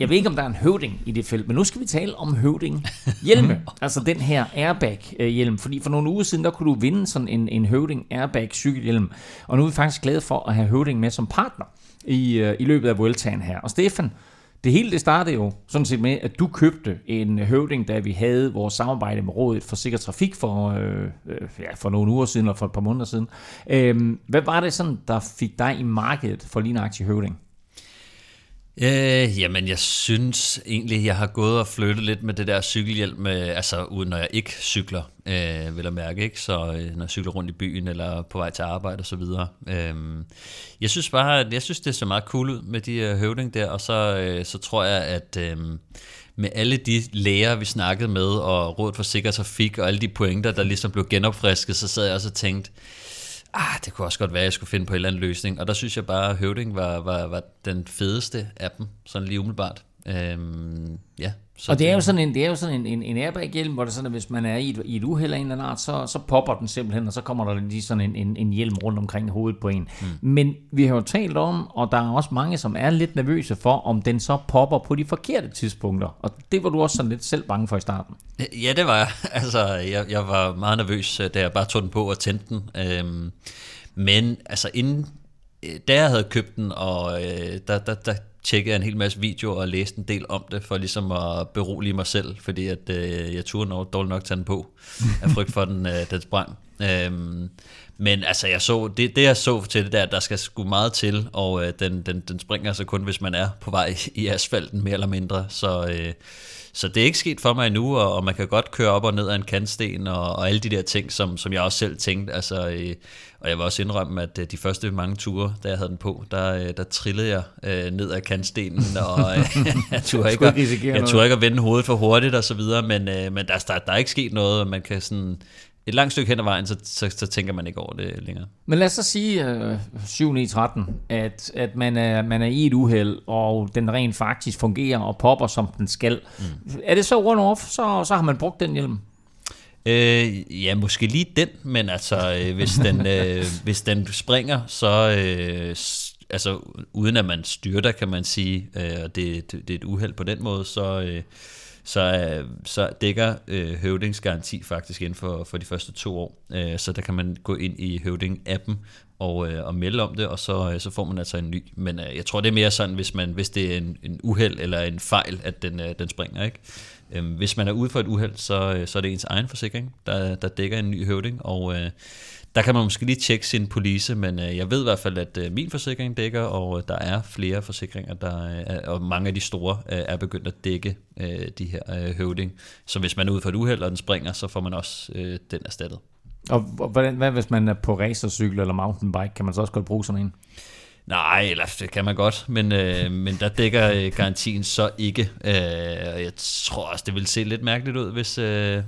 jeg ved ikke om der er en høvding i det felt, men nu skal vi tale om høvding hjelme, altså den her airbag øh, hjelm, fordi for nogle uger siden, der kunne du vinde sådan en, en høvding airbag cykelhjelm, og nu er vi faktisk glade for at have høvding med som partner i, øh, i løbet af Vueltaen her. Og Stefan, det hele det startede jo sådan set med, at du købte en høvding, da vi havde vores samarbejde med Rådet for Sikker Trafik for, øh, øh, ja, for nogle uger siden, eller for et par måneder siden. Øh, hvad var det sådan, der fik dig i markedet for lige nøjagtig høvding?
Øh, jamen, jeg synes egentlig, jeg har gået og flyttet lidt med det der cykelhjelm, øh, altså uden når jeg ikke cykler, øh, vil jeg mærke, ikke? Så øh, når jeg cykler rundt i byen, eller på vej til arbejde og så videre. Øh, jeg synes bare, at jeg synes, det ser meget cool ud med de øh, høvding der, og så, øh, så tror jeg, at øh, med alle de læger, vi snakkede med, og Rådet for Sikker Trafik, og alle de pointer, der ligesom blev genopfrisket, så sad jeg også og tænkte, ah, det kunne også godt være, at jeg skulle finde på en eller anden løsning. Og der synes jeg bare, at Høvding var, var, var den fedeste af dem, sådan lige umiddelbart. Øhm, ja, så
Og det er jo sådan en, det er jo sådan en, en, en airbag-hjelm, hvor det er sådan, at hvis man er i et, i et uheld af en eller anden art, så, så popper den simpelthen, og så kommer der lige sådan en, en, en hjelm rundt omkring hovedet på en. Mm. Men vi har jo talt om, og der er også mange, som er lidt nervøse for, om den så popper på de forkerte tidspunkter. Og det var du også sådan lidt selv bange for i starten.
Ja, det var jeg. Altså, jeg, jeg var meget nervøs, øh, da jeg bare tog den på og tændte den. Øhm, men altså, inden, øh, da jeg havde købt den, og øh, der, der, der tjekkede jeg en hel masse videoer og læste en del om det, for ligesom at berolige mig selv, fordi at, øh, jeg turde nok, dårligt nok tage den på, af frygt for, den, øh, den sprang. Øhm, men altså, jeg så, det, det jeg så til det der, der skal sgu meget til, og øh, den, den, den springer så kun, hvis man er på vej i asfalten, mere eller mindre. Så, øh, så det er ikke sket for mig endnu, og, og man kan godt køre op og ned af en kantsten, og, og alle de der ting, som, som jeg også selv tænkte. Altså, øh, og jeg vil også indrømme, at øh, de første mange ture, da jeg havde den på, der, øh, der trillede jeg øh, ned af kantstenen, og øh, jeg turde ikke, at, jeg turde ikke at vende hovedet for hurtigt og så videre, men, øh, men der, der, der er ikke sket noget, man kan sådan... Et langt stykke hen ad vejen, så, så, så tænker man ikke over det længere.
Men lad os så sige øh, 7 9 13 at, at man, er, man er i et uheld, og den rent faktisk fungerer og popper, som den skal. Mm. Er det så one off, så, så har man brugt den hjelm?
Øh, ja, måske lige den, men altså, øh, hvis, den, øh, hvis den springer, så øh, altså, uden at man styrter, kan man sige, øh, og det, det, det er et uheld på den måde, så, øh, så, øh, så dækker øh, høvdingsgaranti faktisk inden for, for de første to år. Øh, så der kan man gå ind i høvding-appen og, øh, og melde om det, og så, øh, så får man altså en ny. Men øh, jeg tror, det er mere sådan, hvis, man, hvis det er en, en uheld eller en fejl, at den, øh, den springer. Ikke? Øh, hvis man er ude for et uheld, så, øh, så er det ens egen forsikring, der, der dækker en ny høvding, og øh, der kan man måske lige tjekke sin police, men øh, jeg ved i hvert fald, at øh, min forsikring dækker, og øh, der er flere forsikringer, der øh, og mange af de store øh, er begyndt at dække øh, de her øh, høvding. Så hvis man er ude for et uheld, og den springer, så får man også øh, den erstattet.
Og hvordan, hvad hvis man er på racercykel eller mountainbike, kan man så også godt bruge sådan en?
Nej, eller det kan man godt, men, øh, men der dækker øh, garantien så ikke. Øh, jeg tror også, det vil se lidt mærkeligt ud, hvis, øh,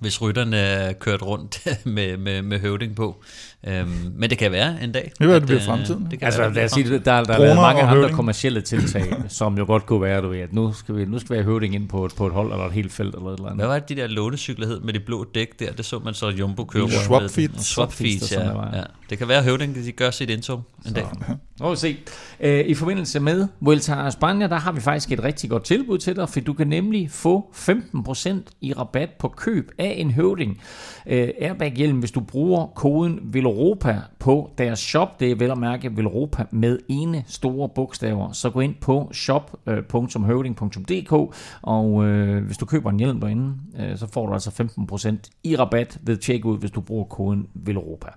hvis rytterne er kørt rundt med, med, med høvding på. Øhm, men det kan være en dag.
Det kan være, det
at,
bliver
øh,
fremtiden.
Det kan
Altså,
være,
lad os sige, der, der har
Droner
været mange andre
høvding.
kommercielle tiltag, som jo godt kunne være, du ved, at nu skal vi, nu skal vi have høvding ind på et, på et hold, eller et helt felt, eller et eller andet.
Hvad var det, de der lånecykler hed med de blå dæk der? Det så man så Jumbo købe.
Swap
Swap
feet.
Swap
Swap feet,
feet,
sådan
ja.
der var.
ja. Det kan være, at høvding de gør sit indtog en dag.
Nu må vi se. Øh, I forbindelse med Vuelta a España, der har vi faktisk et rigtig godt tilbud til dig, for du kan nemlig få 15% i rabat på køb af en høvding. Øh, Airbag-hjelm, hvis du bruger koden VELOROPA på deres shop, det er vel at mærke VELOROPA med ene store bogstaver, så gå ind på shop.høvding.dk, og øh, hvis du køber en hjelm derinde, øh, så får du altså 15% i rabat ved checkout, hvis du bruger koden VELOROPA.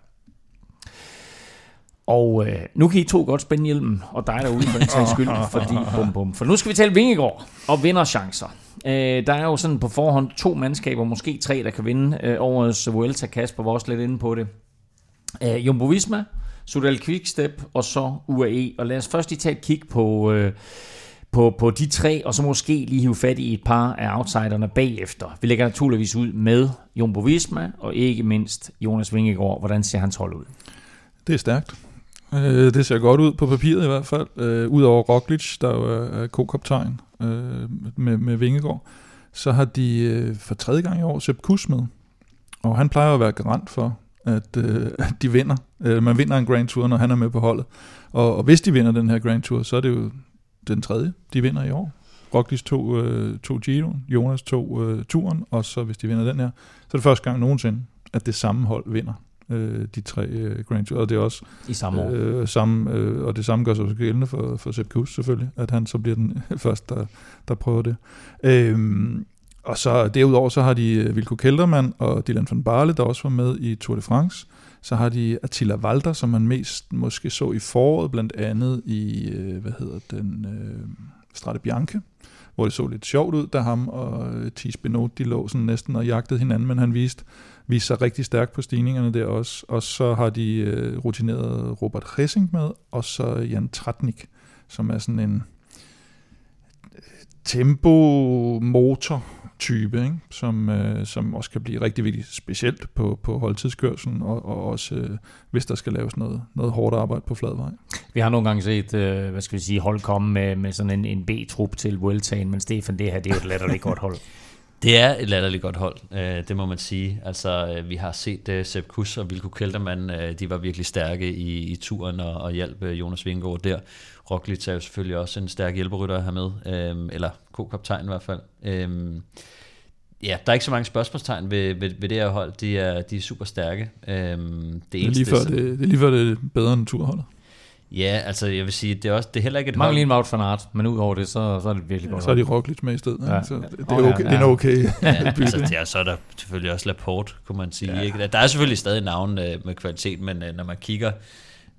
Og øh, nu kan I to godt spænde hjelmen, og dig derude for en sags skyld, fordi bum bum. For nu skal vi tale Vingegård og vinderchancer. Øh, der er jo sådan på forhånd to mandskaber, måske tre, der kan vinde øh, årets Vuelta. Kasper var også lidt inde på det. Øh, Jumbo Visma, Sudal Quickstep og så UAE. Og lad os først lige tage et kig på, øh, på, på de tre, og så måske lige hive fat i et par af outsiderne bagefter. Vi lægger naturligvis ud med Jumbo Visma, og ikke mindst Jonas Vingegaard. Hvordan ser hans hold ud?
Det er stærkt. Øh, det ser godt ud på papiret i hvert fald. Øh, Udover Roglic, der jo er, co-kaptajn øh, med, med Vingegaard, så har de øh, for tredje gang i år Sepp Kuss med. Og han plejer at være garant for, at, øh, at de vinder. Øh, man vinder en Grand Tour, når han er med på holdet. Og, og hvis de vinder den her Grand Tour, så er det jo den tredje, de vinder i år. Roglic tog, øh, tog Giro, Jonas tog øh, turen, og så hvis de vinder den her, så er det første gang nogensinde, at det samme hold vinder øh, de tre øh, Grand Tour. Og det er også
I samme år.
Øh, samme, øh, og det samme gør sig også gældende for, for Sepp Kuss selvfølgelig, at han så bliver den første, der, der prøver det. Øhm, og så derudover så har de øh, Vilko Kelderman og Dylan van Barle, der også var med i Tour de France. Så har de Attila Walter, som man mest måske så i foråret, blandt andet i, øh, hvad hedder den, øh, Strade Bianche, hvor det så lidt sjovt ud, da ham og øh, Thies Benot, de lå sådan næsten og jagtede hinanden, men han viste, viste sig rigtig stærkt på stigningerne der også. Og så har de øh, rutineret Robert Hessing med, og så Jan Tratnik, som er sådan en tempo-motor type, ikke? Som, øh, som også kan blive rigtig vigtigt, specielt på, på holdtidskørselen, og, og også øh, hvis der skal laves noget, noget hårdt arbejde på flad vej.
Vi har nogle gange set, øh, hvad skal vi sige, hold komme med, med sådan en, en B-trup til Vueltaen, men Stefan, det her, det er jo et latterligt godt hold.
Det er et latterligt godt hold, øh, det må man sige. Altså, øh, vi har set uh, Sepp Kuss og Vilko Keltermann, øh, de var virkelig stærke i, i turen og, og hjalp øh, Jonas Vingegaard der. Roglic er jo selvfølgelig også en stærk hjælperytter at have med, øh, eller co-kaptajn i hvert fald. Øh, ja, der er ikke så mange spørgsmålstegn ved, ved, ved det her hold. De er, de er super stærke. Øh, det,
Det er, lige før det, det er lige før det er bedre end turholdet.
Ja, altså jeg vil sige, det er, også, det er heller ikke et
Mangler
hold.
lige en Wout van Aert, men udover det, så, så er det virkelig godt
Så er de Roglic med i stedet.
Ja.
Ja. Så det, er
ja,
okay,
ja.
det er en okay
Ja, altså, det er, så er der selvfølgelig også Laporte, kunne man sige. Ja. Ikke? Der er selvfølgelig stadig navn øh, med kvalitet, men øh, når man kigger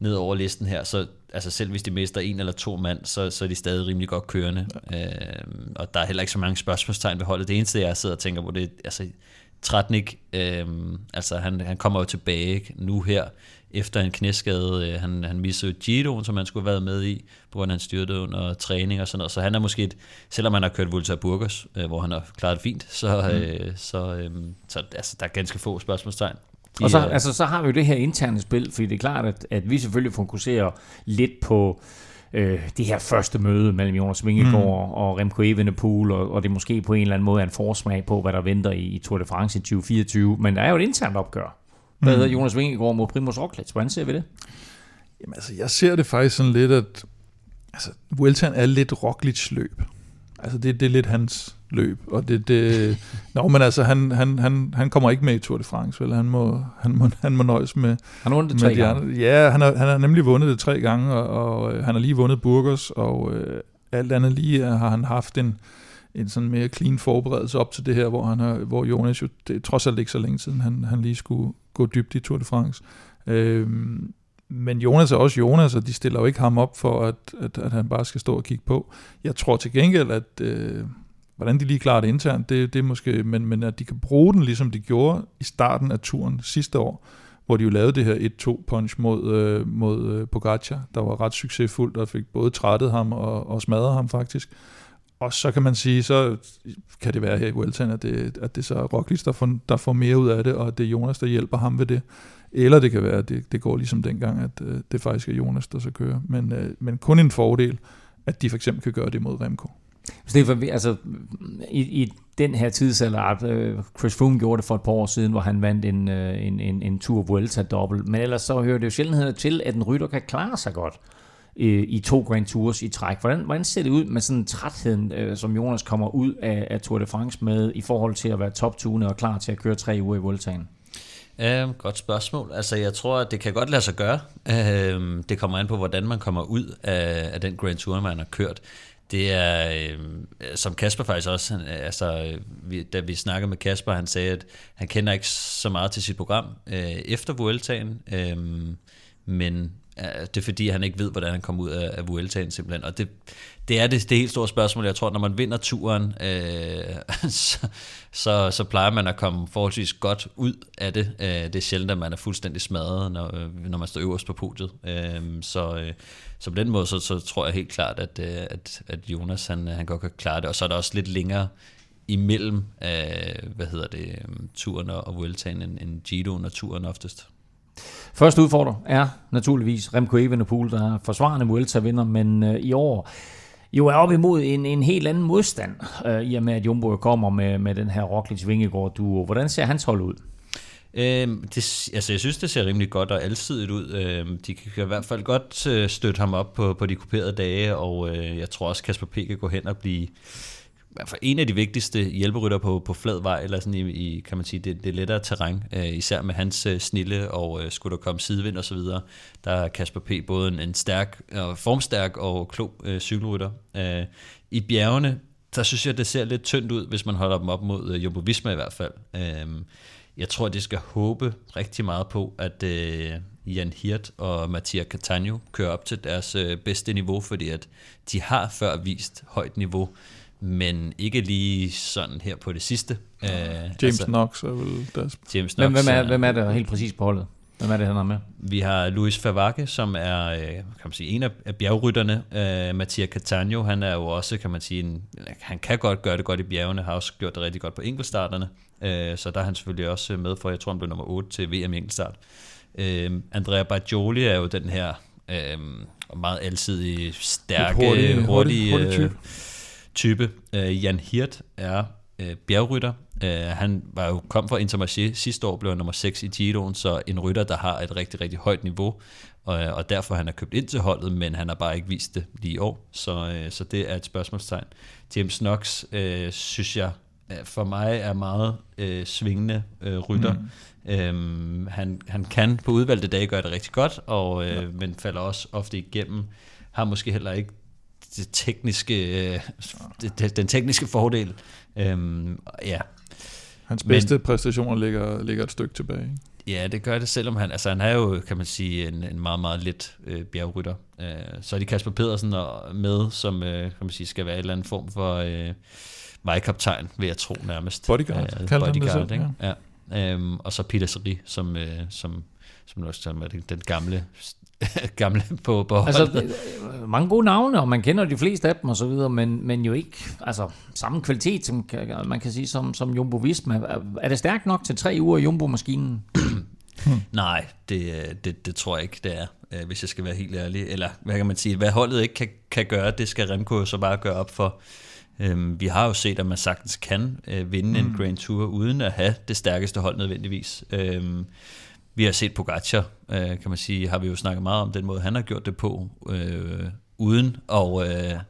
ned over listen her, så altså selv hvis de mister en eller to mand, så, så er de stadig rimelig godt kørende. Ja. Øh, og der er heller ikke så mange spørgsmålstegn ved holdet. Det eneste, jeg sidder og tænker på, det er, altså, Tratnik, øh, altså han, han kommer jo tilbage nu her, efter en knæskade. Øh, han, han missede Giroen, som han skulle have været med i, på grund af han styrte under træning og sådan noget. Så han er måske, et, selvom han har kørt Vuelta a Burgos, øh, hvor han har klaret det fint, så, øh, så, øh, så altså, der er ganske få spørgsmålstegn. De,
Og så,
øh,
altså, så har vi jo det her interne spil, fordi det er klart, at, at vi selvfølgelig fokuserer lidt på øh, det her første møde mellem Jonas Vingegaard mm. og Remco Evenepoel, og, og det måske på en eller anden måde er en forsmag på, hvad der venter i, i Tour de France i 2024. Men der er jo et internt opgør. Hvad hedder Jonas Vingegaard mod Primoz Roglic? Hvordan ser vi det?
Jamen, altså, jeg ser det faktisk sådan lidt, at altså, Vueltaen er lidt Roglic løb. Altså, det, det er lidt hans løb. Og det, det, Nå, men altså, han, han, han, han kommer ikke med i Tour de France, vel? Han må, han må, han må nøjes med,
Han har vundet det tre
de
gange.
andre. Ja, han har, han har nemlig vundet det tre gange, og, og øh, han har lige vundet Burgos, og øh, alt andet lige har han haft en, en sådan mere clean forberedelse op til det her, hvor, han har, hvor Jonas jo, det er trods alt ikke så længe siden, han, han lige skulle gå dybt i Tour de France. Øhm, men Jonas er også Jonas, og de stiller jo ikke ham op for, at, at, at han bare skal stå og kigge på. Jeg tror til gengæld, at øh, hvordan de lige klarer det internt, det, det er måske, men, men at de kan bruge den, ligesom de gjorde i starten af turen sidste år, hvor de jo lavede det her 1-2 punch mod, øh, mod øh, Pogacar, der var ret succesfuldt og fik både trættet ham og, og smadret ham faktisk. og så kan man sige, så kan det være her i Vueltaen, at det, at det så er Roglic, der får, der får mere ud af det, og det er Jonas, der hjælper ham ved det. Eller det kan være, at det, det går ligesom dengang, at øh, det faktisk er Jonas, der så kører. Men, øh, men kun en fordel, at de for eksempel kan gøre det mod Remco.
Stefan, altså, i, i den her tidsalder, øh, Chris Froome gjorde det for et par år siden, hvor han vandt en, øh, en, en, en Tour Vuelta dobbelt, men ellers så hører det jo sjældent til, at en rytter kan klare sig godt øh, i to Grand Tours i træk. Hvordan, hvordan ser det ud med sådan trætheden, øh, som Jonas kommer ud af, af Tour de France med, i forhold til at være toptunet og klar til at køre tre uger i Vueltaen?
Uh, godt spørgsmål. Altså, jeg tror, at det kan godt lade sig gøre. Øhm, det kommer an på, hvordan man kommer ud af, af den Grand Tour, man har kørt. Det er, øh, som Kasper faktisk også, altså, vi, da vi snakkede med Kasper, han sagde, at han kender ikke så meget til sit program øh, efter Vueltaen, øh, men det er fordi, han ikke ved, hvordan han kommer ud af, af Vueltaen simpelthen, og det, det er det, det helt store spørgsmål. Jeg tror, når man vinder turen, øh, så, så, så plejer man at komme forholdsvis godt ud af det. Øh, det er sjældent, at man er fuldstændig smadret, når, øh, når man står øverst på podiet. Øh, så, øh, så på den måde, så, så tror jeg helt klart, at, øh, at, at Jonas han, øh, han godt kan klare det. Og så er der også lidt længere imellem, øh, hvad hedder det, turen og Vueltaen end, end Gidoen og turen oftest.
Første udfordrer er naturligvis Remco Evenepoel, der er forsvarende Vuelta-vinder, men øh, i år jo er op imod en, en helt anden modstand, øh, i og med at Jumbo kommer med, med den her Roglic Vingegaard duo. Hvordan ser hans hold ud?
Øhm, det, altså jeg synes, det ser rimelig godt og alsidigt ud. Øhm, de kan i hvert fald godt øh, støtte ham op på, på de kuperede dage, og øh, jeg tror også, Kasper P. kan gå hen og blive hvert fald en af de vigtigste hjælperytter på, på flad vej, eller sådan i, i kan man sige, det, det lettere terræn, øh, især med hans øh, snille, og øh, skulle der komme sidevind og så videre, der er Kasper P. både en, en stærk, øh, formstærk og klog øh, cykelrytter. Øh, I bjergene, der synes jeg, det ser lidt tyndt ud, hvis man holder dem op mod øh, Jumbo Visma i hvert fald. Øh, jeg tror, de skal håbe rigtig meget på, at øh, Jan Hirt og Mattia Catania kører op til deres øh, bedste niveau, fordi at de har før vist højt niveau, men ikke lige sådan her på det sidste.
Øh, James altså, Knox er vel deres...
James Knox, hvem, hvem, er, hvem er det helt præcis på holdet? Hvem er det, han er med?
Vi har Luis Favake, som er øh, kan man sige, en af bjergrytterne. Uh, Mattia Catania, han er jo også, kan man sige, en, han kan godt gøre det godt i bjergene, har også gjort det rigtig godt på enkeltstarterne. Uh, så der er han selvfølgelig også med for, jeg tror, han blev nummer 8 til VM enkeltstart. Uh, Andrea Bajoli er jo den her uh, meget alsidige, stærke, hurtige, hurtige, hurtige, hurtige type. Type. Uh, Jan Hirt er uh, bjergrytter, Uh, han var jo kom fra Intermarché sidste år, blev nummer 6 i Giroen, så en rytter, der har et rigtig, rigtig højt niveau, og, og derfor han er købt ind til holdet, men han har bare ikke vist det lige i år, så, uh, så det er et spørgsmålstegn. James Knox, uh, synes jeg, for mig er meget uh, svingende uh, rytter. Mm. Um, han, han kan på udvalgte dage gøre det rigtig godt, og, uh, ja. men falder også ofte igennem. Har måske heller ikke det tekniske, uh, det, den tekniske fordel. Um, ja,
Hans bedste Men, præstationer ligger, ligger et stykke tilbage. Ikke?
Ja, det gør det, selvom han, altså han er jo, kan man sige, en, en meget, meget let øh, bjergrytter. Øh, så er de Kasper Pedersen med, som øh, kan man sige, skal være en eller anden form for øh, vejkaptajn, vil jeg tro nærmest.
Bodyguard,
øh, bodyguard han det selv, ja. ja. Øhm, og så Peter Seri, som, øh, som, som også er den gamle gamle på, på
altså, mange gode navne, og man kender de fleste af dem og så videre, men, men jo ikke altså, samme kvalitet, som man kan sige, som, som Jumbo Visma. Er det stærkt nok til tre uger i Jumbo-maskinen?
Nej, det, det, det tror jeg ikke, det er, øh, hvis jeg skal være helt ærlig. Eller hvad kan man sige, hvad holdet ikke kan, kan gøre, det skal Remco så bare gøre op for. Øhm, vi har jo set, at man sagtens kan øh, vinde mm. en Grand Tour, uden at have det stærkeste hold nødvendigvis. Øhm, vi har set Pogacar, øh, kan man sige, har vi jo snakket meget om den måde, han har gjort det på, øh, uden at, øh,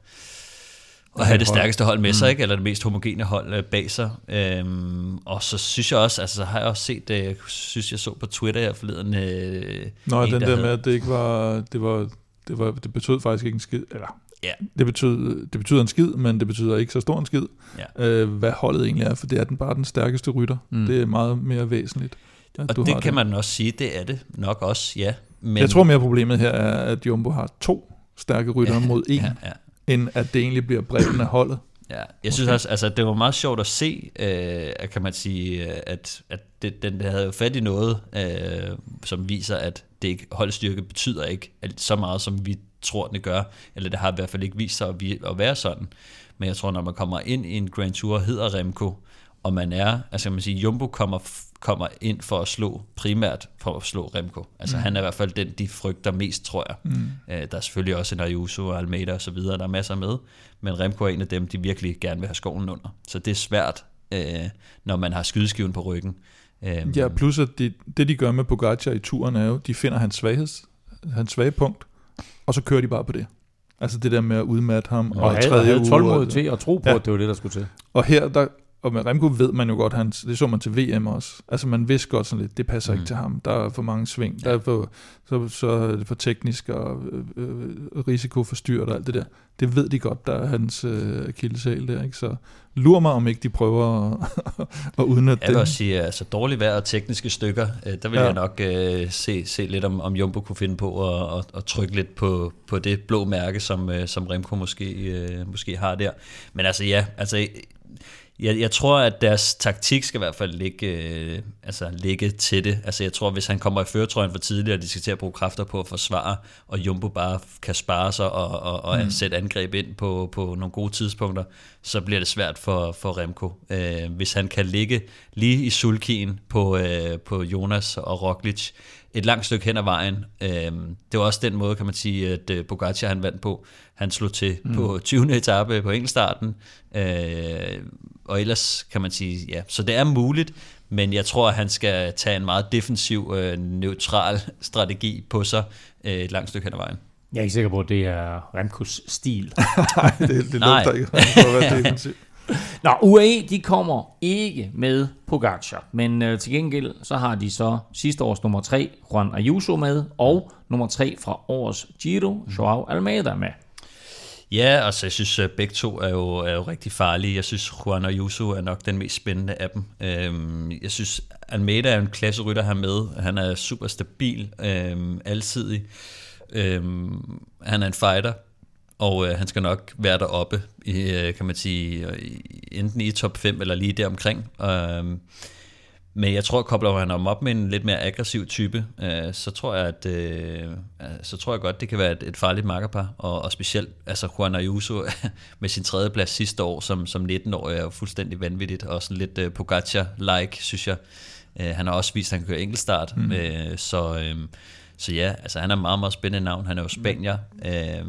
at have det stærkeste hold med sig, mm. ikke? eller det mest homogene hold øh, bag sig. Øhm, og så synes jeg også, altså så har jeg også set, jeg synes jeg så på Twitter her forleden. Øh,
Nå, en, den der, der med, at det ikke var, det var, det var, det betød faktisk ikke en skid, eller Ja. Det, betyder, det betyder en skid, men det betyder ikke så stor en skid, ja. øh, hvad holdet egentlig er, for det er den bare den stærkeste rytter. Mm. Det er meget mere væsentligt.
Og det kan det. man også sige, det er det nok også, ja.
Men... Jeg tror mere problemet her er, at Jumbo har to stærke ryttere ja, mod en, ja, ja. end at det egentlig bliver bredden af holdet.
Ja, jeg okay. synes også, altså det var meget sjovt at se, øh, kan man sige, at, at det, den havde jo fat i noget, øh, som viser, at det ikke, holdstyrke betyder ikke så meget, som vi tror, den gør, eller det har i hvert fald ikke vist sig at, at være sådan. Men jeg tror, når man kommer ind i en Grand Tour, hedder Remco, og man er, altså kan man sige, Jumbo kommer, kommer ind for at slå, primært for at slå Remco. Altså mm. han er i hvert fald den, de frygter mest, tror jeg. Mm. Øh, der er selvfølgelig også en Ayuso og Almeida og så videre, der er masser med, men Remco er en af dem, de virkelig gerne vil have skoven under. Så det er svært, øh, når man har skydeskiven på ryggen.
Øh, ja, plus at de, det de gør med Pogacar i turen er jo, de finder hans, svagheds, hans svage punkt, og så kører de bare på det. Altså det der med at udmatte ham.
Og, og havde, tredje havde tålmodet til at tro på, ja. at det var det, der skulle til.
Og her, der, og med Remco ved man jo godt, han, det så man til VM også, altså man vidste godt sådan lidt, det passer mm. ikke til ham, der er for mange sving, der er for, så, så er det for teknisk og øh, øh, risiko for styrt og alt det der. Det ved de godt, der er hans øh, akilleshæl der, ikke? Så lur mig, om ikke de prøver at, at udnytte det.
Jeg vil også sige, altså dårligt vejr og tekniske stykker, øh, der vil ja. jeg nok øh, se, se lidt, om, om Jumbo kunne finde på at, at, at trykke lidt på, på det blå mærke, som, øh, som Remco måske, øh, måske har der. Men altså ja, altså jeg, jeg tror, at deres taktik skal i hvert fald ligge, øh, altså ligge til det. Altså jeg tror, hvis han kommer i føretrøjen for tidligt, og de skal til at bruge kræfter på at forsvare, og Jumbo bare kan spare sig og, og, og mm. sætte angreb ind på, på nogle gode tidspunkter, så bliver det svært for, for Remco. Øh, hvis han kan ligge lige i sulkien på, øh, på Jonas og Roglic, et langt stykke hen ad vejen. Øh, det var også den måde, kan man sige, at øh, Pogacar han vandt på. Han slog til mm. på 20. etape på enkeltstarten, øh, og ellers kan man sige, ja, så det er muligt, men jeg tror, at han skal tage en meget defensiv, øh, neutral strategi på sig øh, et langt stykke hen ad vejen.
Jeg er ikke sikker på, at det er Remkos stil.
Nej, det, det lugter ikke defensiv.
Nå, UAE, de kommer ikke med Pogacar, men øh, til gengæld så har de så sidste års nummer 3, Juan Ayuso med, og nummer 3 fra årets Giro, Joao Almeida med.
Ja, altså jeg synes, at begge to er jo, er jo rigtig farlige. Jeg synes, Juan Ayuso er nok den mest spændende af dem. Øhm, jeg synes, Almeida er en klasserytter her med. Han er super stabil, øhm, alsidig. Øhm, han er en fighter, og øh, han skal nok være deroppe, i, øh, kan man sige, enten i top 5 eller lige deromkring. Øhm, men jeg tror, kobler han ham op med en lidt mere aggressiv type, øh, så tror jeg, at øh, så tror jeg godt, det kan være et, et farligt makkerpar. Og, og specielt altså Juan Ayuso med sin tredje plads sidste år som, som 19-årig er jo fuldstændig vanvittigt. Og sådan lidt øh, Pogacar-like, synes jeg. Øh, han har også vist, at han kan køre enkeltstart. Mm. Øh, så, øh, så ja, altså han er meget, meget spændende navn. Han er jo spanier. Øh,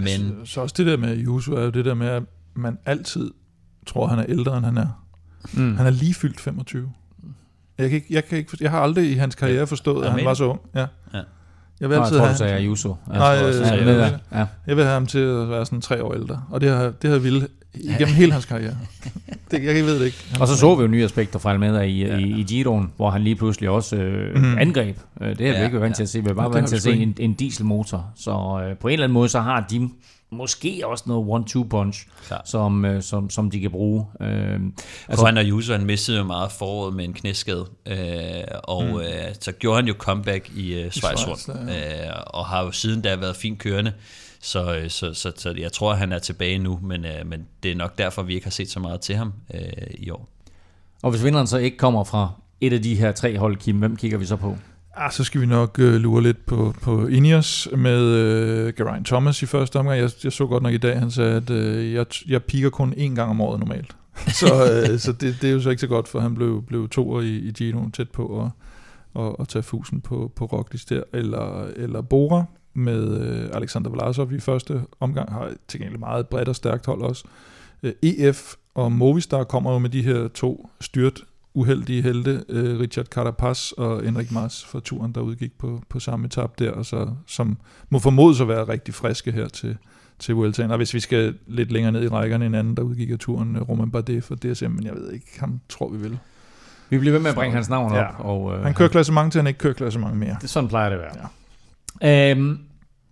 men... Altså,
så også det der med Ayuso er jo det der med, at man altid tror, han er ældre, end han er. Mm. Han er lige fyldt 25. Jeg, kan ikke, jeg, kan ikke, jeg har aldrig i hans karriere forstået, at han var så ung. Ja. ja.
Jeg vil altid Nå, jeg tror, have, du Ayuso.
Jeg Nej, jeg, jeg, jeg, ja. jeg vil have ham til at være sådan tre år ældre. Og det har, det har ville igennem hele hans karriere. Det, jeg ved det ikke.
Han og så så vi jo nye aspekter fra Almeida i, ja. i, i Giroen, hvor han lige pludselig også øh, mm. angreb. Øh, det har ja, vi ikke vant ja. til at se. Vi har bare vant til at se en, en dieselmotor. Så øh, på en eller anden måde, så har de måske også noget one-two punch, som, øh, som, som de kan bruge. Øh,
altså, Juan Ayuso, han mistede jo meget foråret med en knæskade, øh, og mm. øh, så gjorde han jo comeback i øh, Schweiz, ja. øh, og har jo siden da været fint kørende. Så, øh, så, så, så jeg tror, han er tilbage nu, men, øh, men det er nok derfor, vi ikke har set så meget til ham øh, i år.
Og hvis vinderen så ikke kommer fra et af de her tre hold, Kim, hvem kigger vi så på?
Ah, så skal vi nok uh, lure lidt på, på Ineos med uh, Geraint Thomas i første omgang. Jeg, jeg så godt nok i dag, han sagde, at uh, jeg, jeg piker kun én gang om året normalt. så uh, så det, det er jo så ikke så godt, for han blev, blev toer i, i Gino tæt på at, at, at tage fusen på, på Roglic der. Eller, eller Bora med uh, Alexander Vlasov i første omgang. Har til gengæld meget bredt og stærkt hold også. Uh, EF og Movistar kommer jo med de her to styrt uheldige helte, uh, Richard Carapaz og Enrik Mars fra turen, der udgik på, på samme etap der, og så, som må formodes at være rigtig friske her til, til Vueltaen. Og hvis vi skal lidt længere ned i rækkerne, en anden, der udgik af turen, øh, Roman Bardet for DSM, men jeg ved ikke, ham tror vi vil.
Vi bliver ved med at bringe hans navn ja. op.
Og, uh, han kører klassement til, han ikke kører klassement mere.
Det, sådan plejer det at være. Ja. Øhm,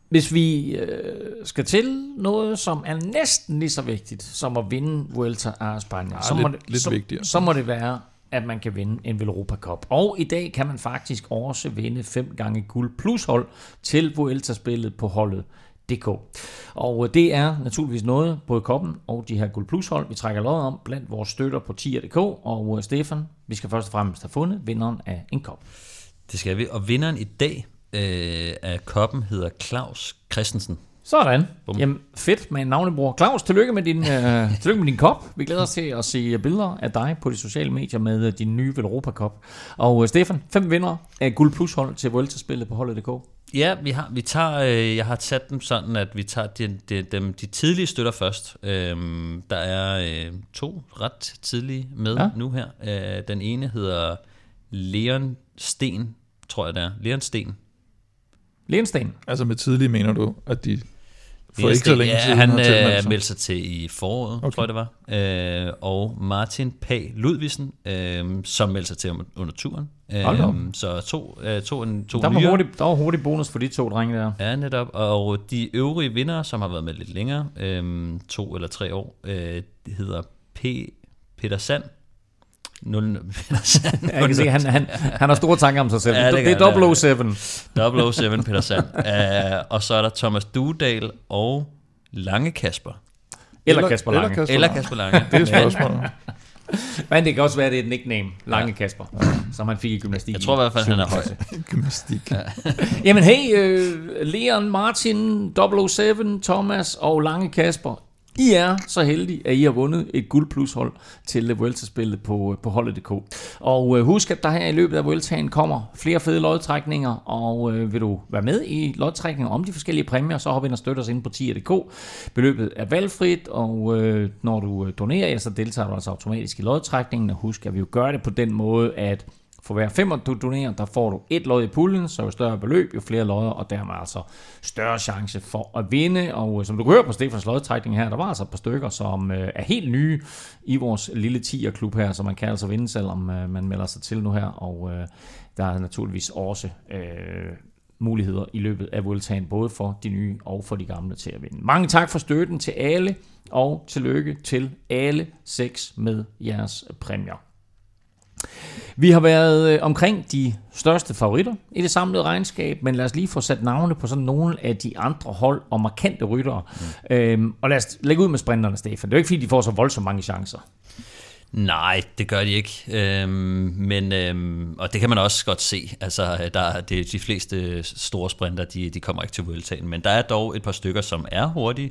hvis vi øh, skal til noget, som er næsten lige så vigtigt som at vinde Vuelta a Spanien, ja, så, lidt, må det, lidt så, vigtigere. så må det være at man kan vinde en Velropa Cup. Og i dag kan man faktisk også vinde fem gange guld plus hold til Vuelta-spillet på holdet DK. Og det er naturligvis noget, både koppen og de her guld plus hold, vi trækker lod om blandt vores støtter på tier.dk. Og øh, Stefan, vi skal først og fremmest have fundet vinderen af en kop.
Det skal vi. Og vinderen i dag øh, af koppen hedder Claus Christensen.
Sådan. Bum. Jamen, fedt med en navnebror. Claus, tillykke med, din, øh, tillykke med din kop. Vi glæder os til at se billeder af dig på de sociale medier med øh, din nye Velropa Cup. Og øh, Stefan, fem vinder af Guld Plus hold til Vuelta-spillet på holdet.dk.
Ja, vi har, vi tager, øh, jeg har sat dem sådan, at vi tager de, de, de, de tidlige støtter først. Øhm, der er øh, to ret tidlige med ja. nu her. Øh, den ene hedder Leon Sten, tror jeg det er. Leon Sten.
Leon Sten?
Altså med tidlige mener du, at de for ikke
så længe ja, han øh, meldte sig til i foråret, okay. tror jeg det var. Øh, og Martin P. Ludvigsen, øh, som meldte sig til under turen. Øh, så to, øh, to, en, to
der var, nye. Hurtig, der var hurtig bonus for de to drenge der.
Ja, netop. Og de øvrige vinder, som har været med lidt længere, øh, to eller tre år, øh, hedder P. Peter Sand, 0,
jeg kan se, han, han, han har store tanker om sig selv. Ja, det, det er 007.
007 Peter Sand. Uh, og så er der Thomas Dudal og Lange Kasper.
Eller Kasper Lange.
Eller Kasper, eller Kasper Lange.
det er spørgsmålet.
Men det kan også være, at det er et nickname, Lange ja. Kasper, som han fik i gymnastik.
Jeg tror i hvert fald, han er høj.
gymnastik. Ja.
Jamen hey, uh, Leon, Martin, 007, Thomas og Lange Kasper. I er så heldige, at I har vundet et guld plus hold til Vuelta-spillet på, øh, på holdet.dk. Og øh, husk, at der her i løbet af Vueltaen kommer flere fede lodtrækninger, og øh, vil du være med i lodtrækninger om de forskellige præmier, så hop ind og støt os ind på 10.dk. Beløbet er valgfrit, og øh, når du øh, donerer, ja, så deltager du altså automatisk i lodtrækningen, og husk, at vi jo gør det på den måde, at for hver femmer, du donerer, der får du et lod i puljen, så jo større beløb, jo flere lodder, og dermed altså større chance for at vinde. Og øh, som du kan høre på Stefans lodtrækning her, der var altså et par stykker, som øh, er helt nye i vores lille 10'er-klub her, så man kan altså vinde, selvom øh, man melder sig til nu her. Og øh, der er naturligvis også øh, muligheder i løbet af Vueltaen, både for de nye og for de gamle til at vinde. Mange tak for støtten til alle, og tillykke til alle seks med jeres præmier. Vi har været øh, omkring de største favoritter i det samlede regnskab, men lad os lige få sat navne på sådan nogle af de andre hold og markante ryttere. Mm. Øhm, og lad os lægge ud med sprinterne, Stefan. Det er jo ikke fordi, de får så voldsomt mange chancer.
Nej, det gør de ikke. Øhm, men, øhm, og det kan man også godt se. Altså, der, det, de fleste store sprinter, de, de kommer ikke til Vueltaen. Men der er dog et par stykker, som er hurtige.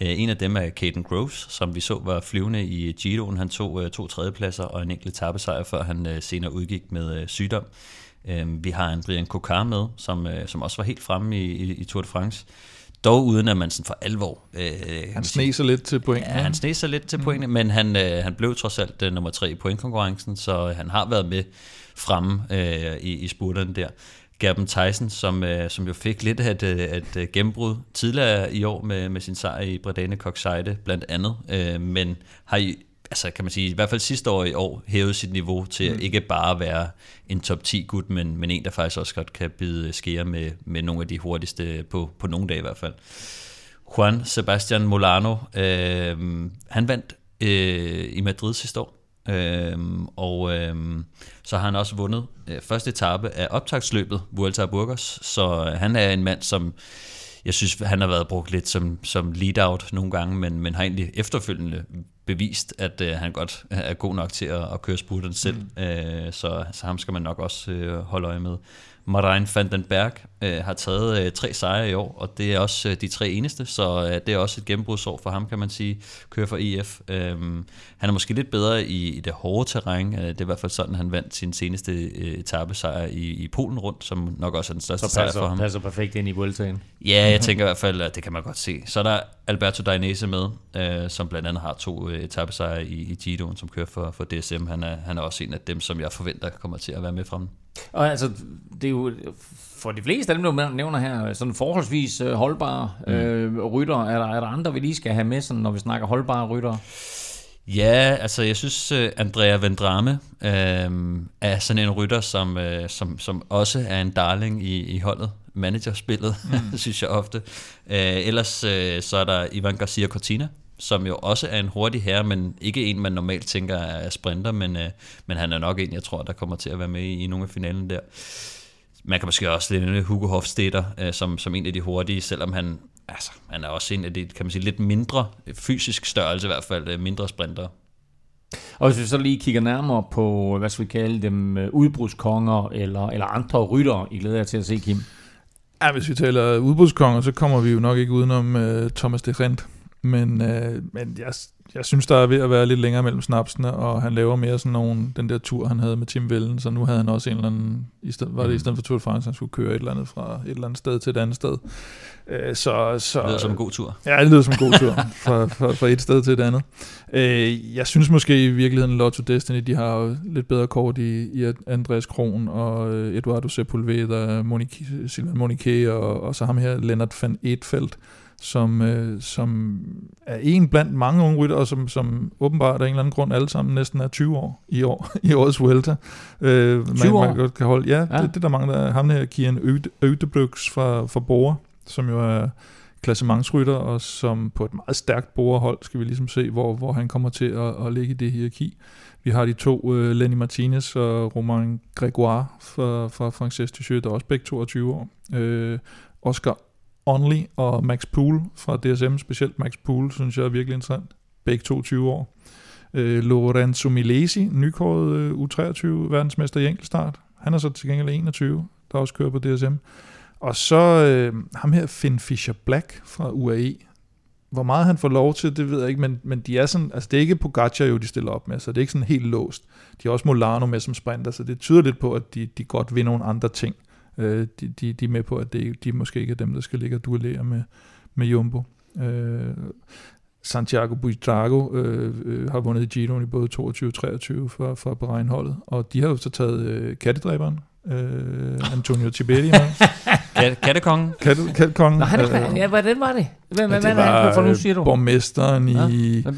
Øh, en af dem er Caden Groves, som vi så var flyvende i Giroen. Han tog øh, to tredjepladser og en enkelt tabesejr, før han øh, senere udgik med sygdom. Vi har en Brian Kokar med, som, som også var helt fremme i, i, i Tour de France. Dog uden at man sådan for alvor...
Øh, han sneser lidt til point.
Ja, han sneser lidt til point, mm. men han, øh, han blev trods alt øh, nummer tre i pointkonkurrencen, så han har været med fremme øh, i, i spurterne der. Gerben Tyson, som, øh, som jo fik lidt af et, øh, et, et gennembrud tidligere i år med, med sin sejr i Bredane Kokseide blandt andet, øh, men har i, altså kan man sige, i hvert fald sidste år i år hævet sit niveau til mm. ikke bare være en top 10 gut, men, men en, der faktisk også godt kan bide skære med, med nogle af de hurtigste på, på nogle dage i hvert fald. Juan Sebastian Molano, øh, han vandt øh, i Madrid sidste år, Øhm, og øhm, så har han også vundet øh, første etape af optagsløbet, Vuelta a Burgos, så øh, han er en mand, som jeg synes, han har været brugt lidt som, som lead-out nogle gange, men, men har egentlig efterfølgende bevist, at øh, han godt er god nok til at, at køre spurten selv, mm. øh, så, så ham skal man nok også øh, holde øje med. Marijn van den Berg øh, har taget øh, tre sejre i år, og det er også øh, de tre eneste, så øh, det er også et gennembrudsår for ham, kan man sige, kører for EF. Øh, han er måske lidt bedre i, i det hårde terræn, øh, det er i hvert fald sådan, han vandt sin seneste øh, etappesejr i, i Polen rundt, som nok også er den største
så passer,
sejr for ham.
Så passer perfekt ind i Vueltaen.
Ja, jeg tænker i hvert fald, at det kan man godt se. Så er der Alberto Dainese med, øh, som blandt andet har to øh, etappesejre i, i Giroen, som kører for, for DSM. Han er, han er også en af dem, som jeg forventer kommer til at være med frem.
Og altså, det er jo for de fleste af dem, du nævner her, sådan forholdsvis øh, holdbare mm. øh, rytter. Er der, er der andre, vi lige skal have med, sådan, når vi snakker holdbare rytter?
Ja, altså jeg synes, uh, Andrea Vendrame uh, er sådan en rytter, som, uh, som, som også er en darling i, i holdet, managerspillet, mm. synes jeg ofte. Uh, ellers uh, så er der Ivan Garcia Cortina, som jo også er en hurtig herre, men ikke en, man normalt tænker er sprinter, men, uh, men han er nok en, jeg tror, der kommer til at være med i, i nogle af finalen der. Man kan måske også lidt Hugo Hofstedter uh, som, som en af de hurtige, selvom han altså, han er også en af de, kan man sige, lidt mindre fysisk størrelse i hvert fald, øh, mindre sprinter.
Og hvis vi så lige kigger nærmere på, hvad skal vi kalde dem, øh, udbrudskonger eller, eller andre ryttere, I glæder jer til at se, Kim?
Ja, hvis vi taler udbrudskonger, så kommer vi jo nok ikke udenom uh, Thomas de Rent. Men, uh, men jeg, jeg synes, der er ved at være lidt længere mellem snapsene, og han laver mere sådan nogle, den der tur, han havde med Tim Vellen, så nu havde han også en eller anden, i stedet, var det i
Mm.
stedet for Tour de France, han skulle køre et eller andet fra et eller andet sted til et andet sted. Uh, så, så,
Det lyder som en god tur.
Ja, det lyder som en god tur fra, fra, fra et sted til et andet. Øh, jeg synes måske i virkeligheden, Lotto Destiny, de har lidt bedre kort i, i Andreas Kron og øh, Eduardo Sepulveda, Monique, Silvan Monique og, og så ham her, Lennart van Eetfeldt, som, øh, som er en blandt mange unge rytter, og som, som åbenbart af en eller anden grund alle sammen næsten er 20 år i år i årets Vuelta. Øh,
20 år?
man godt kan holde. Ja,
Ja.
Det, det er der mange, der er. Ham her, Kian Øde- Ødebrugs fra, fra Bore, som jo er klassementsrytter, og som på et meget stærkt borerhold, skal vi ligesom se, hvor, hvor han kommer til at, at ligge i det hierarki. Vi har de to, uh, Lenny Martinez og Romain Gregoire fra, fra Frances Ducheux, der er også begge 22 år. Uh, Oscar Only og Max Pool fra DSM, specielt Max Pool, synes jeg er virkelig interessant. Begge 22 år. Øh, Lorenzo Milesi, nykåret øh, U23 verdensmester i enkeltstart. Han er så til gengæld 21, der også kører på DSM. Og så øh, ham her, Finn Fisher Black fra UAE. Hvor meget han får lov til, det ved jeg ikke, men, men de er sådan, altså det er ikke Pogacar jo, de stiller op med, så det er ikke sådan helt låst. De har også Molano med som sprinter, så det tyder lidt på, at de, de godt vil nogle andre ting. Øh, de, de, de er med på, at det, de måske ikke er dem, der skal ligge og duellere med, med Jumbo. Øh, Santiago Buitrago øh, øh, har vundet i Giroen i både 22 og 23 for, for Bahrein-holdet, og de har jo så taget øh, kattedræberen, øh, Antonio Tiberi med.
Kat- Kattekongen?
Katte, kattekongen.
Han er,
øh,
ja, hvordan var det? Hvem,
ja, det
er han? Hvorfor nu
øh,
siger du?
borgmesteren i...
Ja.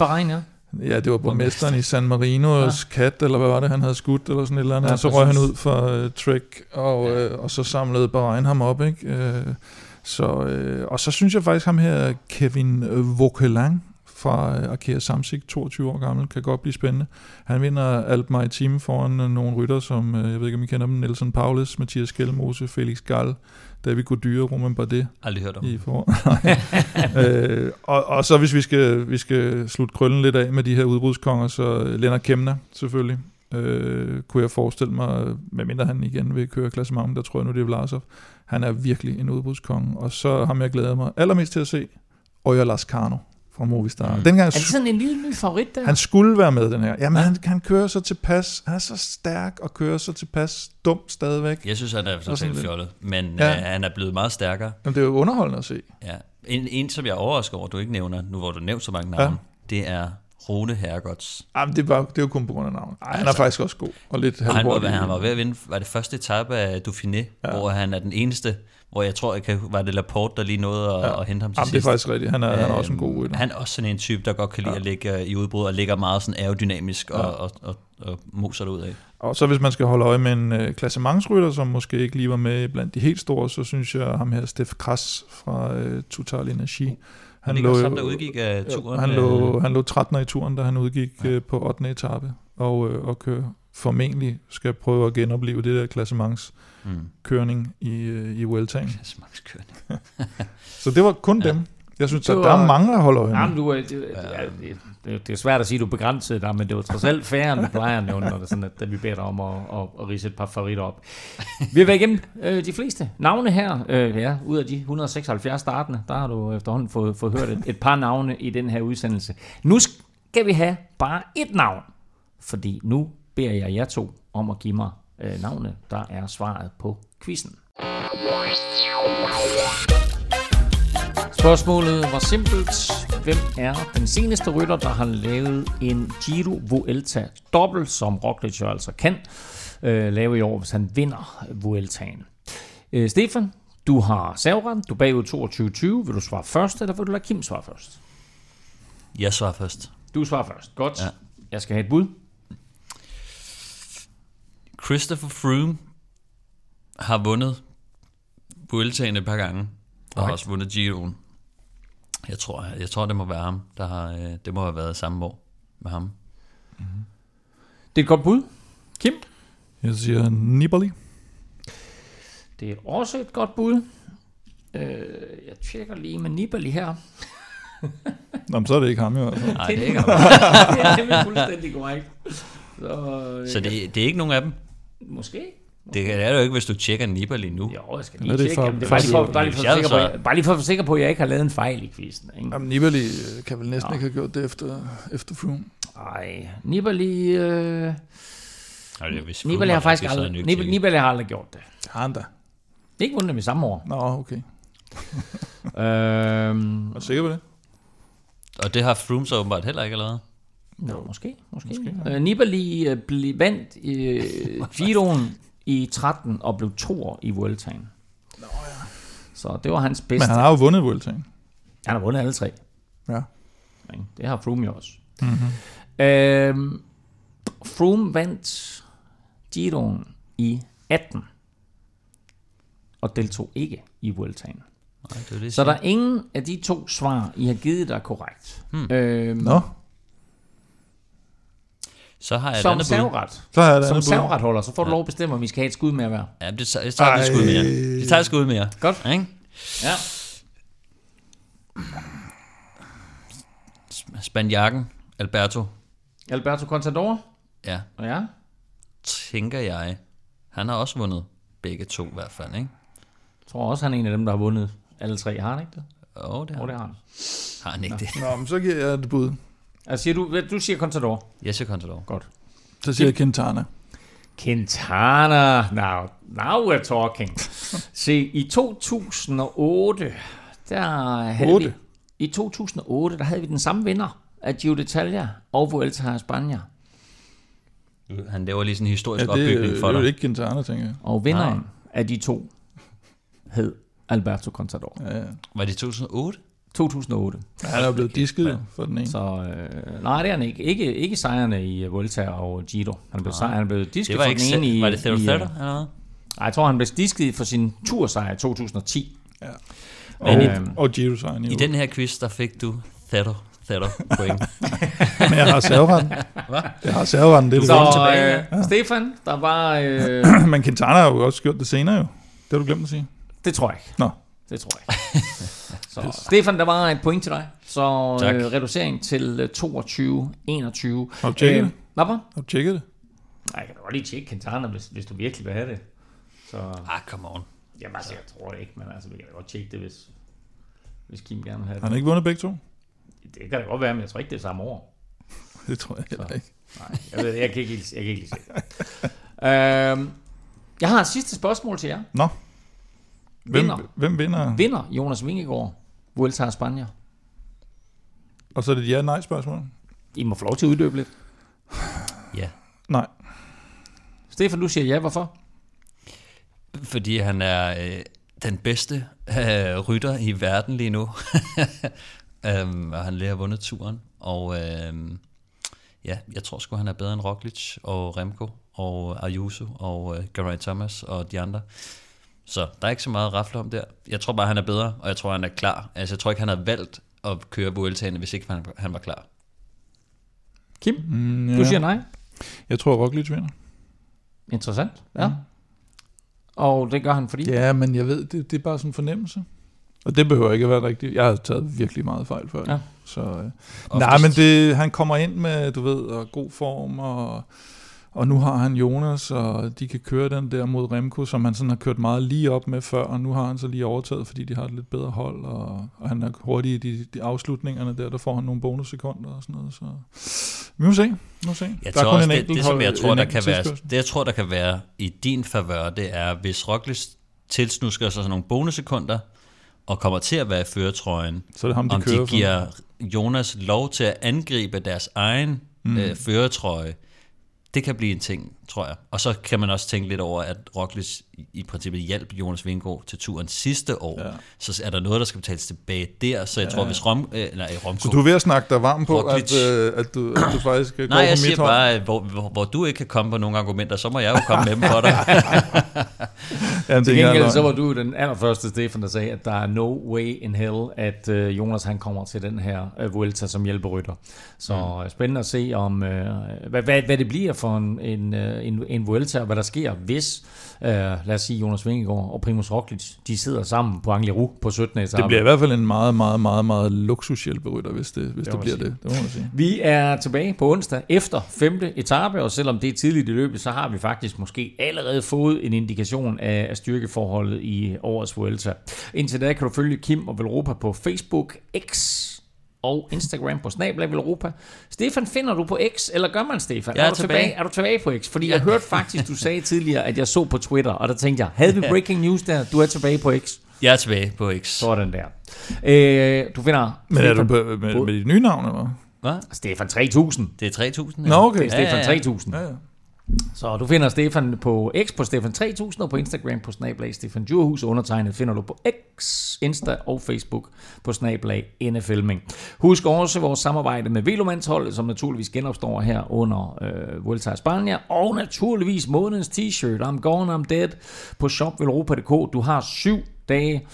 Ja, det var borgmesteren i San Marinos ja. kat, eller hvad var det, han havde skudt, eller sådan et eller andet.
Ja,
og så røg han ud for uh, Trek, og, ja. uh, og så samlede Bahrein ham op, ikke? Uh, så, uh, og så synes jeg faktisk, ham her, Kevin Vauquelin, fra uh, Arkea Samsic, 22 år gammel, kan godt blive spændende. Han vinder Alp Maritime foran uh, nogle rytter, som, jeg ved ikke, om I kender dem, Nelson Paulus, Mathias Kjellmose, Felix Gall, David Godyre, Roman Bardet
Aldrig hørt om.
i for. øh, og, og så hvis vi skal, vi skal slutte krøllen lidt af med de her udbrudskonger, så Lennart Kemner selvfølgelig, øh, kunne jeg forestille mig, medmindre han igen vil køre klassementet, der tror jeg nu det er Vlasov. Han er virkelig en udbrudskonge. Og så ham jeg glæder mig allermest til at se, Oya Lascano fra Movistar.
Mm.
Dengang,
Er det sådan en lille ny favorit der?
han skulle være med den her. Jamen, han, han kører så tilpas. Han er så stærk og kører så tilpas dumt stadigvæk.
Jeg synes, han er
sådan
totalt
lidt.
fjollet, men
Ja.
ja. øh, han er blevet meget stærkere.
Jamen, det er jo underholdende at se.
Ja. En, en, som jeg er overrasket over, du ikke nævner, nu hvor du nævnt så mange navne, ja. det er Rune Hergots.
Jamen, det, var, det er jo kun på grund af navnet. Ej, han er
Altså-
faktisk også god. Og lidt
han, var, han var ved at vinde, var det første etape af Dauphiné,
Ja.
ja. hvor han er den eneste, hvor jeg tror, jeg kan, var det Laporte, der lige nåede at,
Ja.
ja. at hente ham til
Jamen, det er
sidst.
faktisk rigtigt. Han er, han er også en god
Øhm,
rytter.
Han er også sådan en type, der godt kan lide
Ja.
ja. at ligge i udbrud, og ligger meget sådan aerodynamisk og,
Ja.
ja. og, og, og, og moser ud af.
Og så hvis man skal holde øje med en øh, klassementsrytter, som måske ikke lige var med blandt de helt store, så synes jeg, ham her, Steff Kras fra øh, Total Energi,
Han ligger også ham, der udgik af turen.
han,
øh,
lå, han lå 13. i turen, da han udgik ja. øh, på 8. etape, og, øh, og kører formentlig skal prøve at genopleve det der klassementskørning
Mm.
i, øh, i Vueltaen.
Klassementskørning.
Så det var kun
Ja.
dem. Jeg synes, at
var-
der er mange at holde øje med.
Jamen, du, er- det, det, det, det, er svært at sige, at du begrænset der, men det var trods alt færre, end vi plejer at nævne, når det er sådan, at, at vi beder dig om at, at, at rise et par favoritter op. Vi har været igennem øh, de fleste navne her. Øh, ja, ud af de 176 startende, der har du efterhånden fået, fået hørt et, et par navne i den her udsendelse. Nu skal vi have bare et navn, fordi nu beder jeg jer to om at give mig øh, navne, der er svaret på quizzen. Spørgsmålet var simpelt. Hvem er den seneste rytter, der har lavet en Giro Vuelta dobbelt, som Roglic jo altså kan øh, lave i år, hvis han vinder Vueltaen? Øh, Stefan, du har serveren, du er bagud 22-20. Vil du svare først, eller vil du lade Kim svare først?
Jeg svarer først.
Du svarer først. Godt. Ja. Jeg skal have et bud.
Christopher Froome har vundet Vueltaen et par gange, og har
Right.
også vundet Giroen. Jeg tror, jeg tror, det må være ham. Der har, øh, det må have været samme år med ham.
Det er et godt bud. Kim?
Jeg siger Nibali.
Det er også et godt bud. Øh, jeg tjekker lige med Nibali her.
Nå, men så er det ikke ham i hvert fald.
Nej, det er ikke ham.
det er fuldstændig korrekt. Så, øh,
Så det, det er ikke nogen af dem.
Måske.
Det er det jo ikke, hvis du tjekker Nibali nu.
Jo, jeg skal lige
det
tjekke.
for-
Jamen, det er bare lige for, bare lige for,
Jeg
sikker på, bare lige for at være sikker på, at jeg ikke har lavet en fejl i quizzen. Ikke?
Jamen, Nibali øh, kan vel næsten
Nå.
ikke have gjort det efter, efter Froome.
Ej, Nibali... Øh,
Nej, hvis
Nibali har faktisk aldrig, Nibali. Nibali har aldrig gjort det.
Det har han da.
Ikke vundet dem i samme år.
Nå, okay.
Øhm,
Er du sikker på det?
Og det har Froome så åbenbart heller ikke allerede.
Nå, måske. måske. måske øh, Nibali øh, ble, vandt øh, Giroen i 13 og blev toer i Vueltaen. Nå, ja. Så det var hans
Men
bedste.
han har jo vundet Vueltaen.
han har vundet alle tre.
Ja.
Det har Froome jo også.
Mm-hmm.
Øhm, Froome vandt Giroen i 18 og deltog ikke i Vueltaen.
Nej, det det,
Så der er ingen af de to svar, I har givet, der er korrekt.
Hmm.
Øhm,
Nå,
Så har jeg et
som
andet bud.
savret,
så har jeg det
som
andet bud.
savretholder, så får du lov at bestemme, om vi skal have et skud med at være.
Ja, det, tager- det tager vi et skud mere. Det tager et skud mere.
Godt.
Ikke?
Ja.
Spanjakken, Alberto,
Alberto Contador.
ja,
Ja.
tænker jeg, han har også vundet begge to i hvert fald, ikke?
Jeg tror også, han er en af dem, der har vundet alle tre. Har han ikke det?
Åh, det
Jo,
har,
det har han.
har han ikke det.
Nå, men så giver jeg et bud.
Altså, siger du, du siger Contador.
Jesse Contador.
Godt.
Så siger jeg Quintana.
Quintana. Now, now we're talking. Se, i 2008, der havde
Otte?
vi... I 2008, der havde vi den samme vinder af Giro d'Italia og Vuelta a España.
Han laver lige sådan en historisk
Ja, det,
opbygning
det
for
er jo
dig.
ikke Quintana, tænker jeg.
Og vinderen af de to hed Alberto Contador.
Ja, ja.
Var det 2008?
2008.
Han er jo blevet disket for den ene.
Så øh, nej, det er han ikke. Ikke, ikke sejrene i uh, Vuelta og Giro. Han blev, sejr, han blev disket for
ikke
den ene i...
Var det Theo Thetter
øh,
eller noget?
Nej, jeg tror, han blev disket for sin tursejr i 2010.
Og,
Men, øh,
og Giro sejren
I den her quiz, der fik du Thetter, Thetter point.
Men jeg har serveretten. Jeg har serveretten, det er
Så
vigtigste.
tilbage,
øh, Stefan, der var... Øh,
Men Quintana har jo også gjort det senere jo. Det har du glemt at sige.
det tror jeg ikke.
Nå.
Det tror jeg ikke. Så, Stefan, der var et point til dig. Så
Tak.
øh, reducering til øh, 22, 21.
Har du tjekket det?
Hvad?
Har du tjekket det?
Nej, jeg kan da godt lige tjekke Quintana, hvis, hvis du virkelig vil have det. Så,
ah, come on.
jamen altså, jeg tror det ikke, men altså, vi kan da godt tjekke det, hvis, hvis Kim gerne vil have
Har
det.
han ikke vundet begge to?
Det kan da godt være, men jeg tror ikke, det er samme år.
Det tror jeg heller ikke.
Nej, jeg, ved, jeg kan ikke jeg kan ikke lige se det. øhm, jeg har et sidste spørgsmål til jer.
Nå, hvem,
Vinder,
hvem vinder?
vinder Jonas Vingegaard Vuelta a España?
Og så er det et ja-nej spørgsmål.
I må få lov til at uddybe lidt.
Ja.
Nej.
Stefan, du siger ja, hvorfor?
Fordi han er øh, den bedste øh, rytter i verden lige nu. um, og han lige har vundet turen. Og øh, ja, jeg tror sgu, han er bedre end Roglic og Remco og Ayuso og øh, Geraint Thomas og de andre. Så der er ikke så meget at rafle om der. Jeg tror bare, han er bedre, og jeg tror, han er klar. Altså, jeg tror ikke, han havde valgt at køre Vueltaen, hvis ikke han, han var klar.
Kim,
Mm,
ja. du siger nej.
Jeg tror, Roglic vinder.
Interessant. Ja. Mm. Og det gør han, fordi...
Ja, men jeg ved, det, det er bare sådan en fornemmelse. Og det behøver ikke at være rigtigt. Jeg har taget virkelig meget fejl før.
Ja.
Så, øh,
Oftest-
nej, men det, han kommer ind med, du ved, og god form, og, og nu har han Jonas, og de kan køre den der mod Remco, som han sådan har kørt meget lige op med før, og nu har han så lige overtaget, fordi de har et lidt bedre hold, og, og han er hurtig i de, de afslutningerne der, der får han nogle bonussekunder og sådan noget, så vi må se. Vi må se.
Jeg
Der er
tror
kun
også,
en
det, som jeg tror, der kan være, det, jeg tror, der kan være i din favør, det er, hvis Roglic tilsnusker sig sådan nogle bonussekunder, og kommer til at være i føretrøjen,
Så er det ham, de
om
kører
de giver Jonas lov til at angribe deres egen mm. øh, føretrøje, det kan blive en ting, tror jeg. Og så kan man også tænke lidt over, at Roglic i, princippet hjalp Jonas Vingegaard til turen sidste år.
Ja.
Så er der noget, der skal betales tilbage der. Så jeg ja. tror, hvis Rom, øh, nej, Romko,
Så du er ved at snakke dig varm på,
Roglic.
at, øh, at, du, at du faktisk går
Nej,
på
jeg
mit
siger
hold?
bare, at hvor, hvor, hvor du ikke kan komme på nogle argumenter, så må jeg jo komme med dem for dig.
Jamen,
Til gengæld så var du den allerførste, Stefan, der sagde, at der er no way in hell, at øh, Jonas han kommer til den her øh, Vuelta som hjælperytter. Så mm. spændende at se, om øh, hvad, hvad, hvad det bliver for en, en, øh, en, en Vuelta, og hvad der sker, hvis, uh, lad os sige, Jonas Vingegaard og Primus Roglic, de sidder sammen på Angliru på 17. etape.
Det bliver i hvert fald en meget, meget, meget, meget luksushjælperytter, hvis det, hvis det, det bliver sige. det. Det må man sige.
Vi er tilbage på onsdag efter femte etape, og selvom det er tidligt i løbet, så har vi faktisk måske allerede fået en indikation af styrkeforholdet i årets Vuelta. Indtil da kan du følge Kim og Velropa på Facebook, X og Instagram på Snablag Europa. Stefan, finder du på X, eller gør man Stefan?
Jeg er,
er, du tilbage. tilbage. er du tilbage på X? Fordi jeg hørte faktisk, du sagde tidligere, at jeg så på Twitter, og der tænkte jeg, havde vi breaking news der? Du er tilbage på X.
Jeg er tilbage på X.
Sådan der. Øh, du finder...
Men Stefan, er du på, med, med dit nye navn, eller
hvad? Stefan 3000.
Det er 3000?
Ja. Nå, okay.
Det er Stefan ja, ja, 3000. Ja, ja. Så du finder Stefan på X på Stefan 3000 og på Instagram på snablag Stefan Djurhus. Undertegnet finder du på X, Insta og Facebook på snablag NFLming. Husk også vores samarbejde med Velomandsholdet, som naturligvis genopstår her under øh, Vuelta Spanien. Og naturligvis månedens t-shirt, I'm Gone, I'm Dead på shopvelropa.dk. Du har syv dage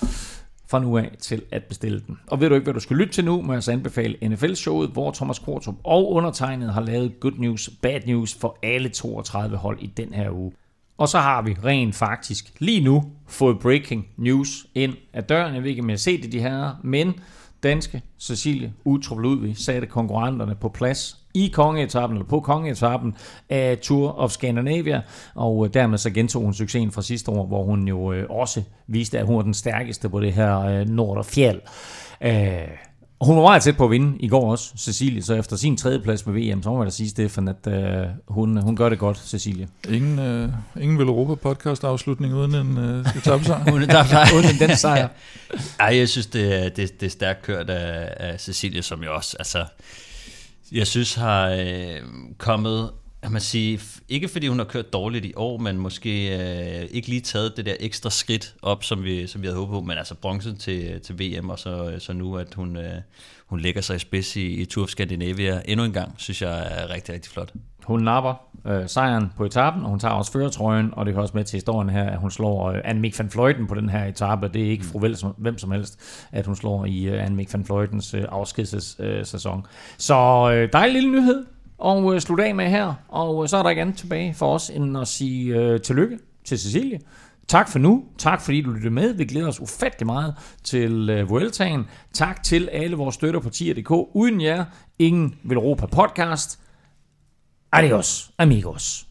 fra nu af til at bestille den. Og ved du ikke, hvad du skal lytte til nu, må jeg så anbefale NFL-showet, hvor Thomas Kortrup og undertegnet har lavet good news, bad news for alle 32 hold i den her uge. Og så har vi rent faktisk lige nu fået breaking news ind af døren. Jeg ved ikke, om jeg har set det, de her, men danske Cecilie Utrup Ludvig satte konkurrenterne på plads i kongeetappen, eller på kongeetappen af Tour of Scandinavia, og øh, dermed så gentog hun succesen fra sidste år, hvor hun jo øh, også viste, at hun var den stærkeste på det her øh, Norderfjeld. Og hun var meget tæt på at vinde i går også, Cecilie, så efter sin tredjeplads med VM, så må jeg da sige, Stefan, at øh, hun, hun gør det godt, Cecilie.
Ingen, øh, ingen vil Europa podcast afslutning uden en øh, etappesejr.
uden, uden den sejr.
Ej, jeg synes, det er, det, det er stærkt kørt af, af Cecilie, som jo også, altså, jeg synes har øh, kommet kan man sige, ikke fordi hun har kørt dårligt i år, men måske øh, ikke lige taget det der ekstra skridt op, som vi, som vi havde håbet på, men altså bronzen til, til VM, og så, øh, så nu, at hun, øh, hun lægger sig i spids i, i Tour of Scandinavia endnu en gang, synes jeg er rigtig, rigtig flot.
Hun napper øh, sejren på etappen, og hun tager også føretrøjen, og det kan også med til historien her, at hun slår øh, Annemiek van Fleuten på den her etape. Det er ikke fru vel, som, hvem som helst, at hun slår i øh, Annemiek van Fleutens øh, afskedssæson. Øh, så øh, dejlig lille nyhed og øh, slutte af med her. Og øh, så er der ikke andet tilbage for os, end at sige øh, tillykke til Cecilie. Tak for nu. Tak fordi du lyttede med. Vi glæder os ufattelig meget til øh, Vueltaen. Tak til alle vores støtter på tier.dk. Uden jer, ingen vil Europa podcast. Adiós, amigos.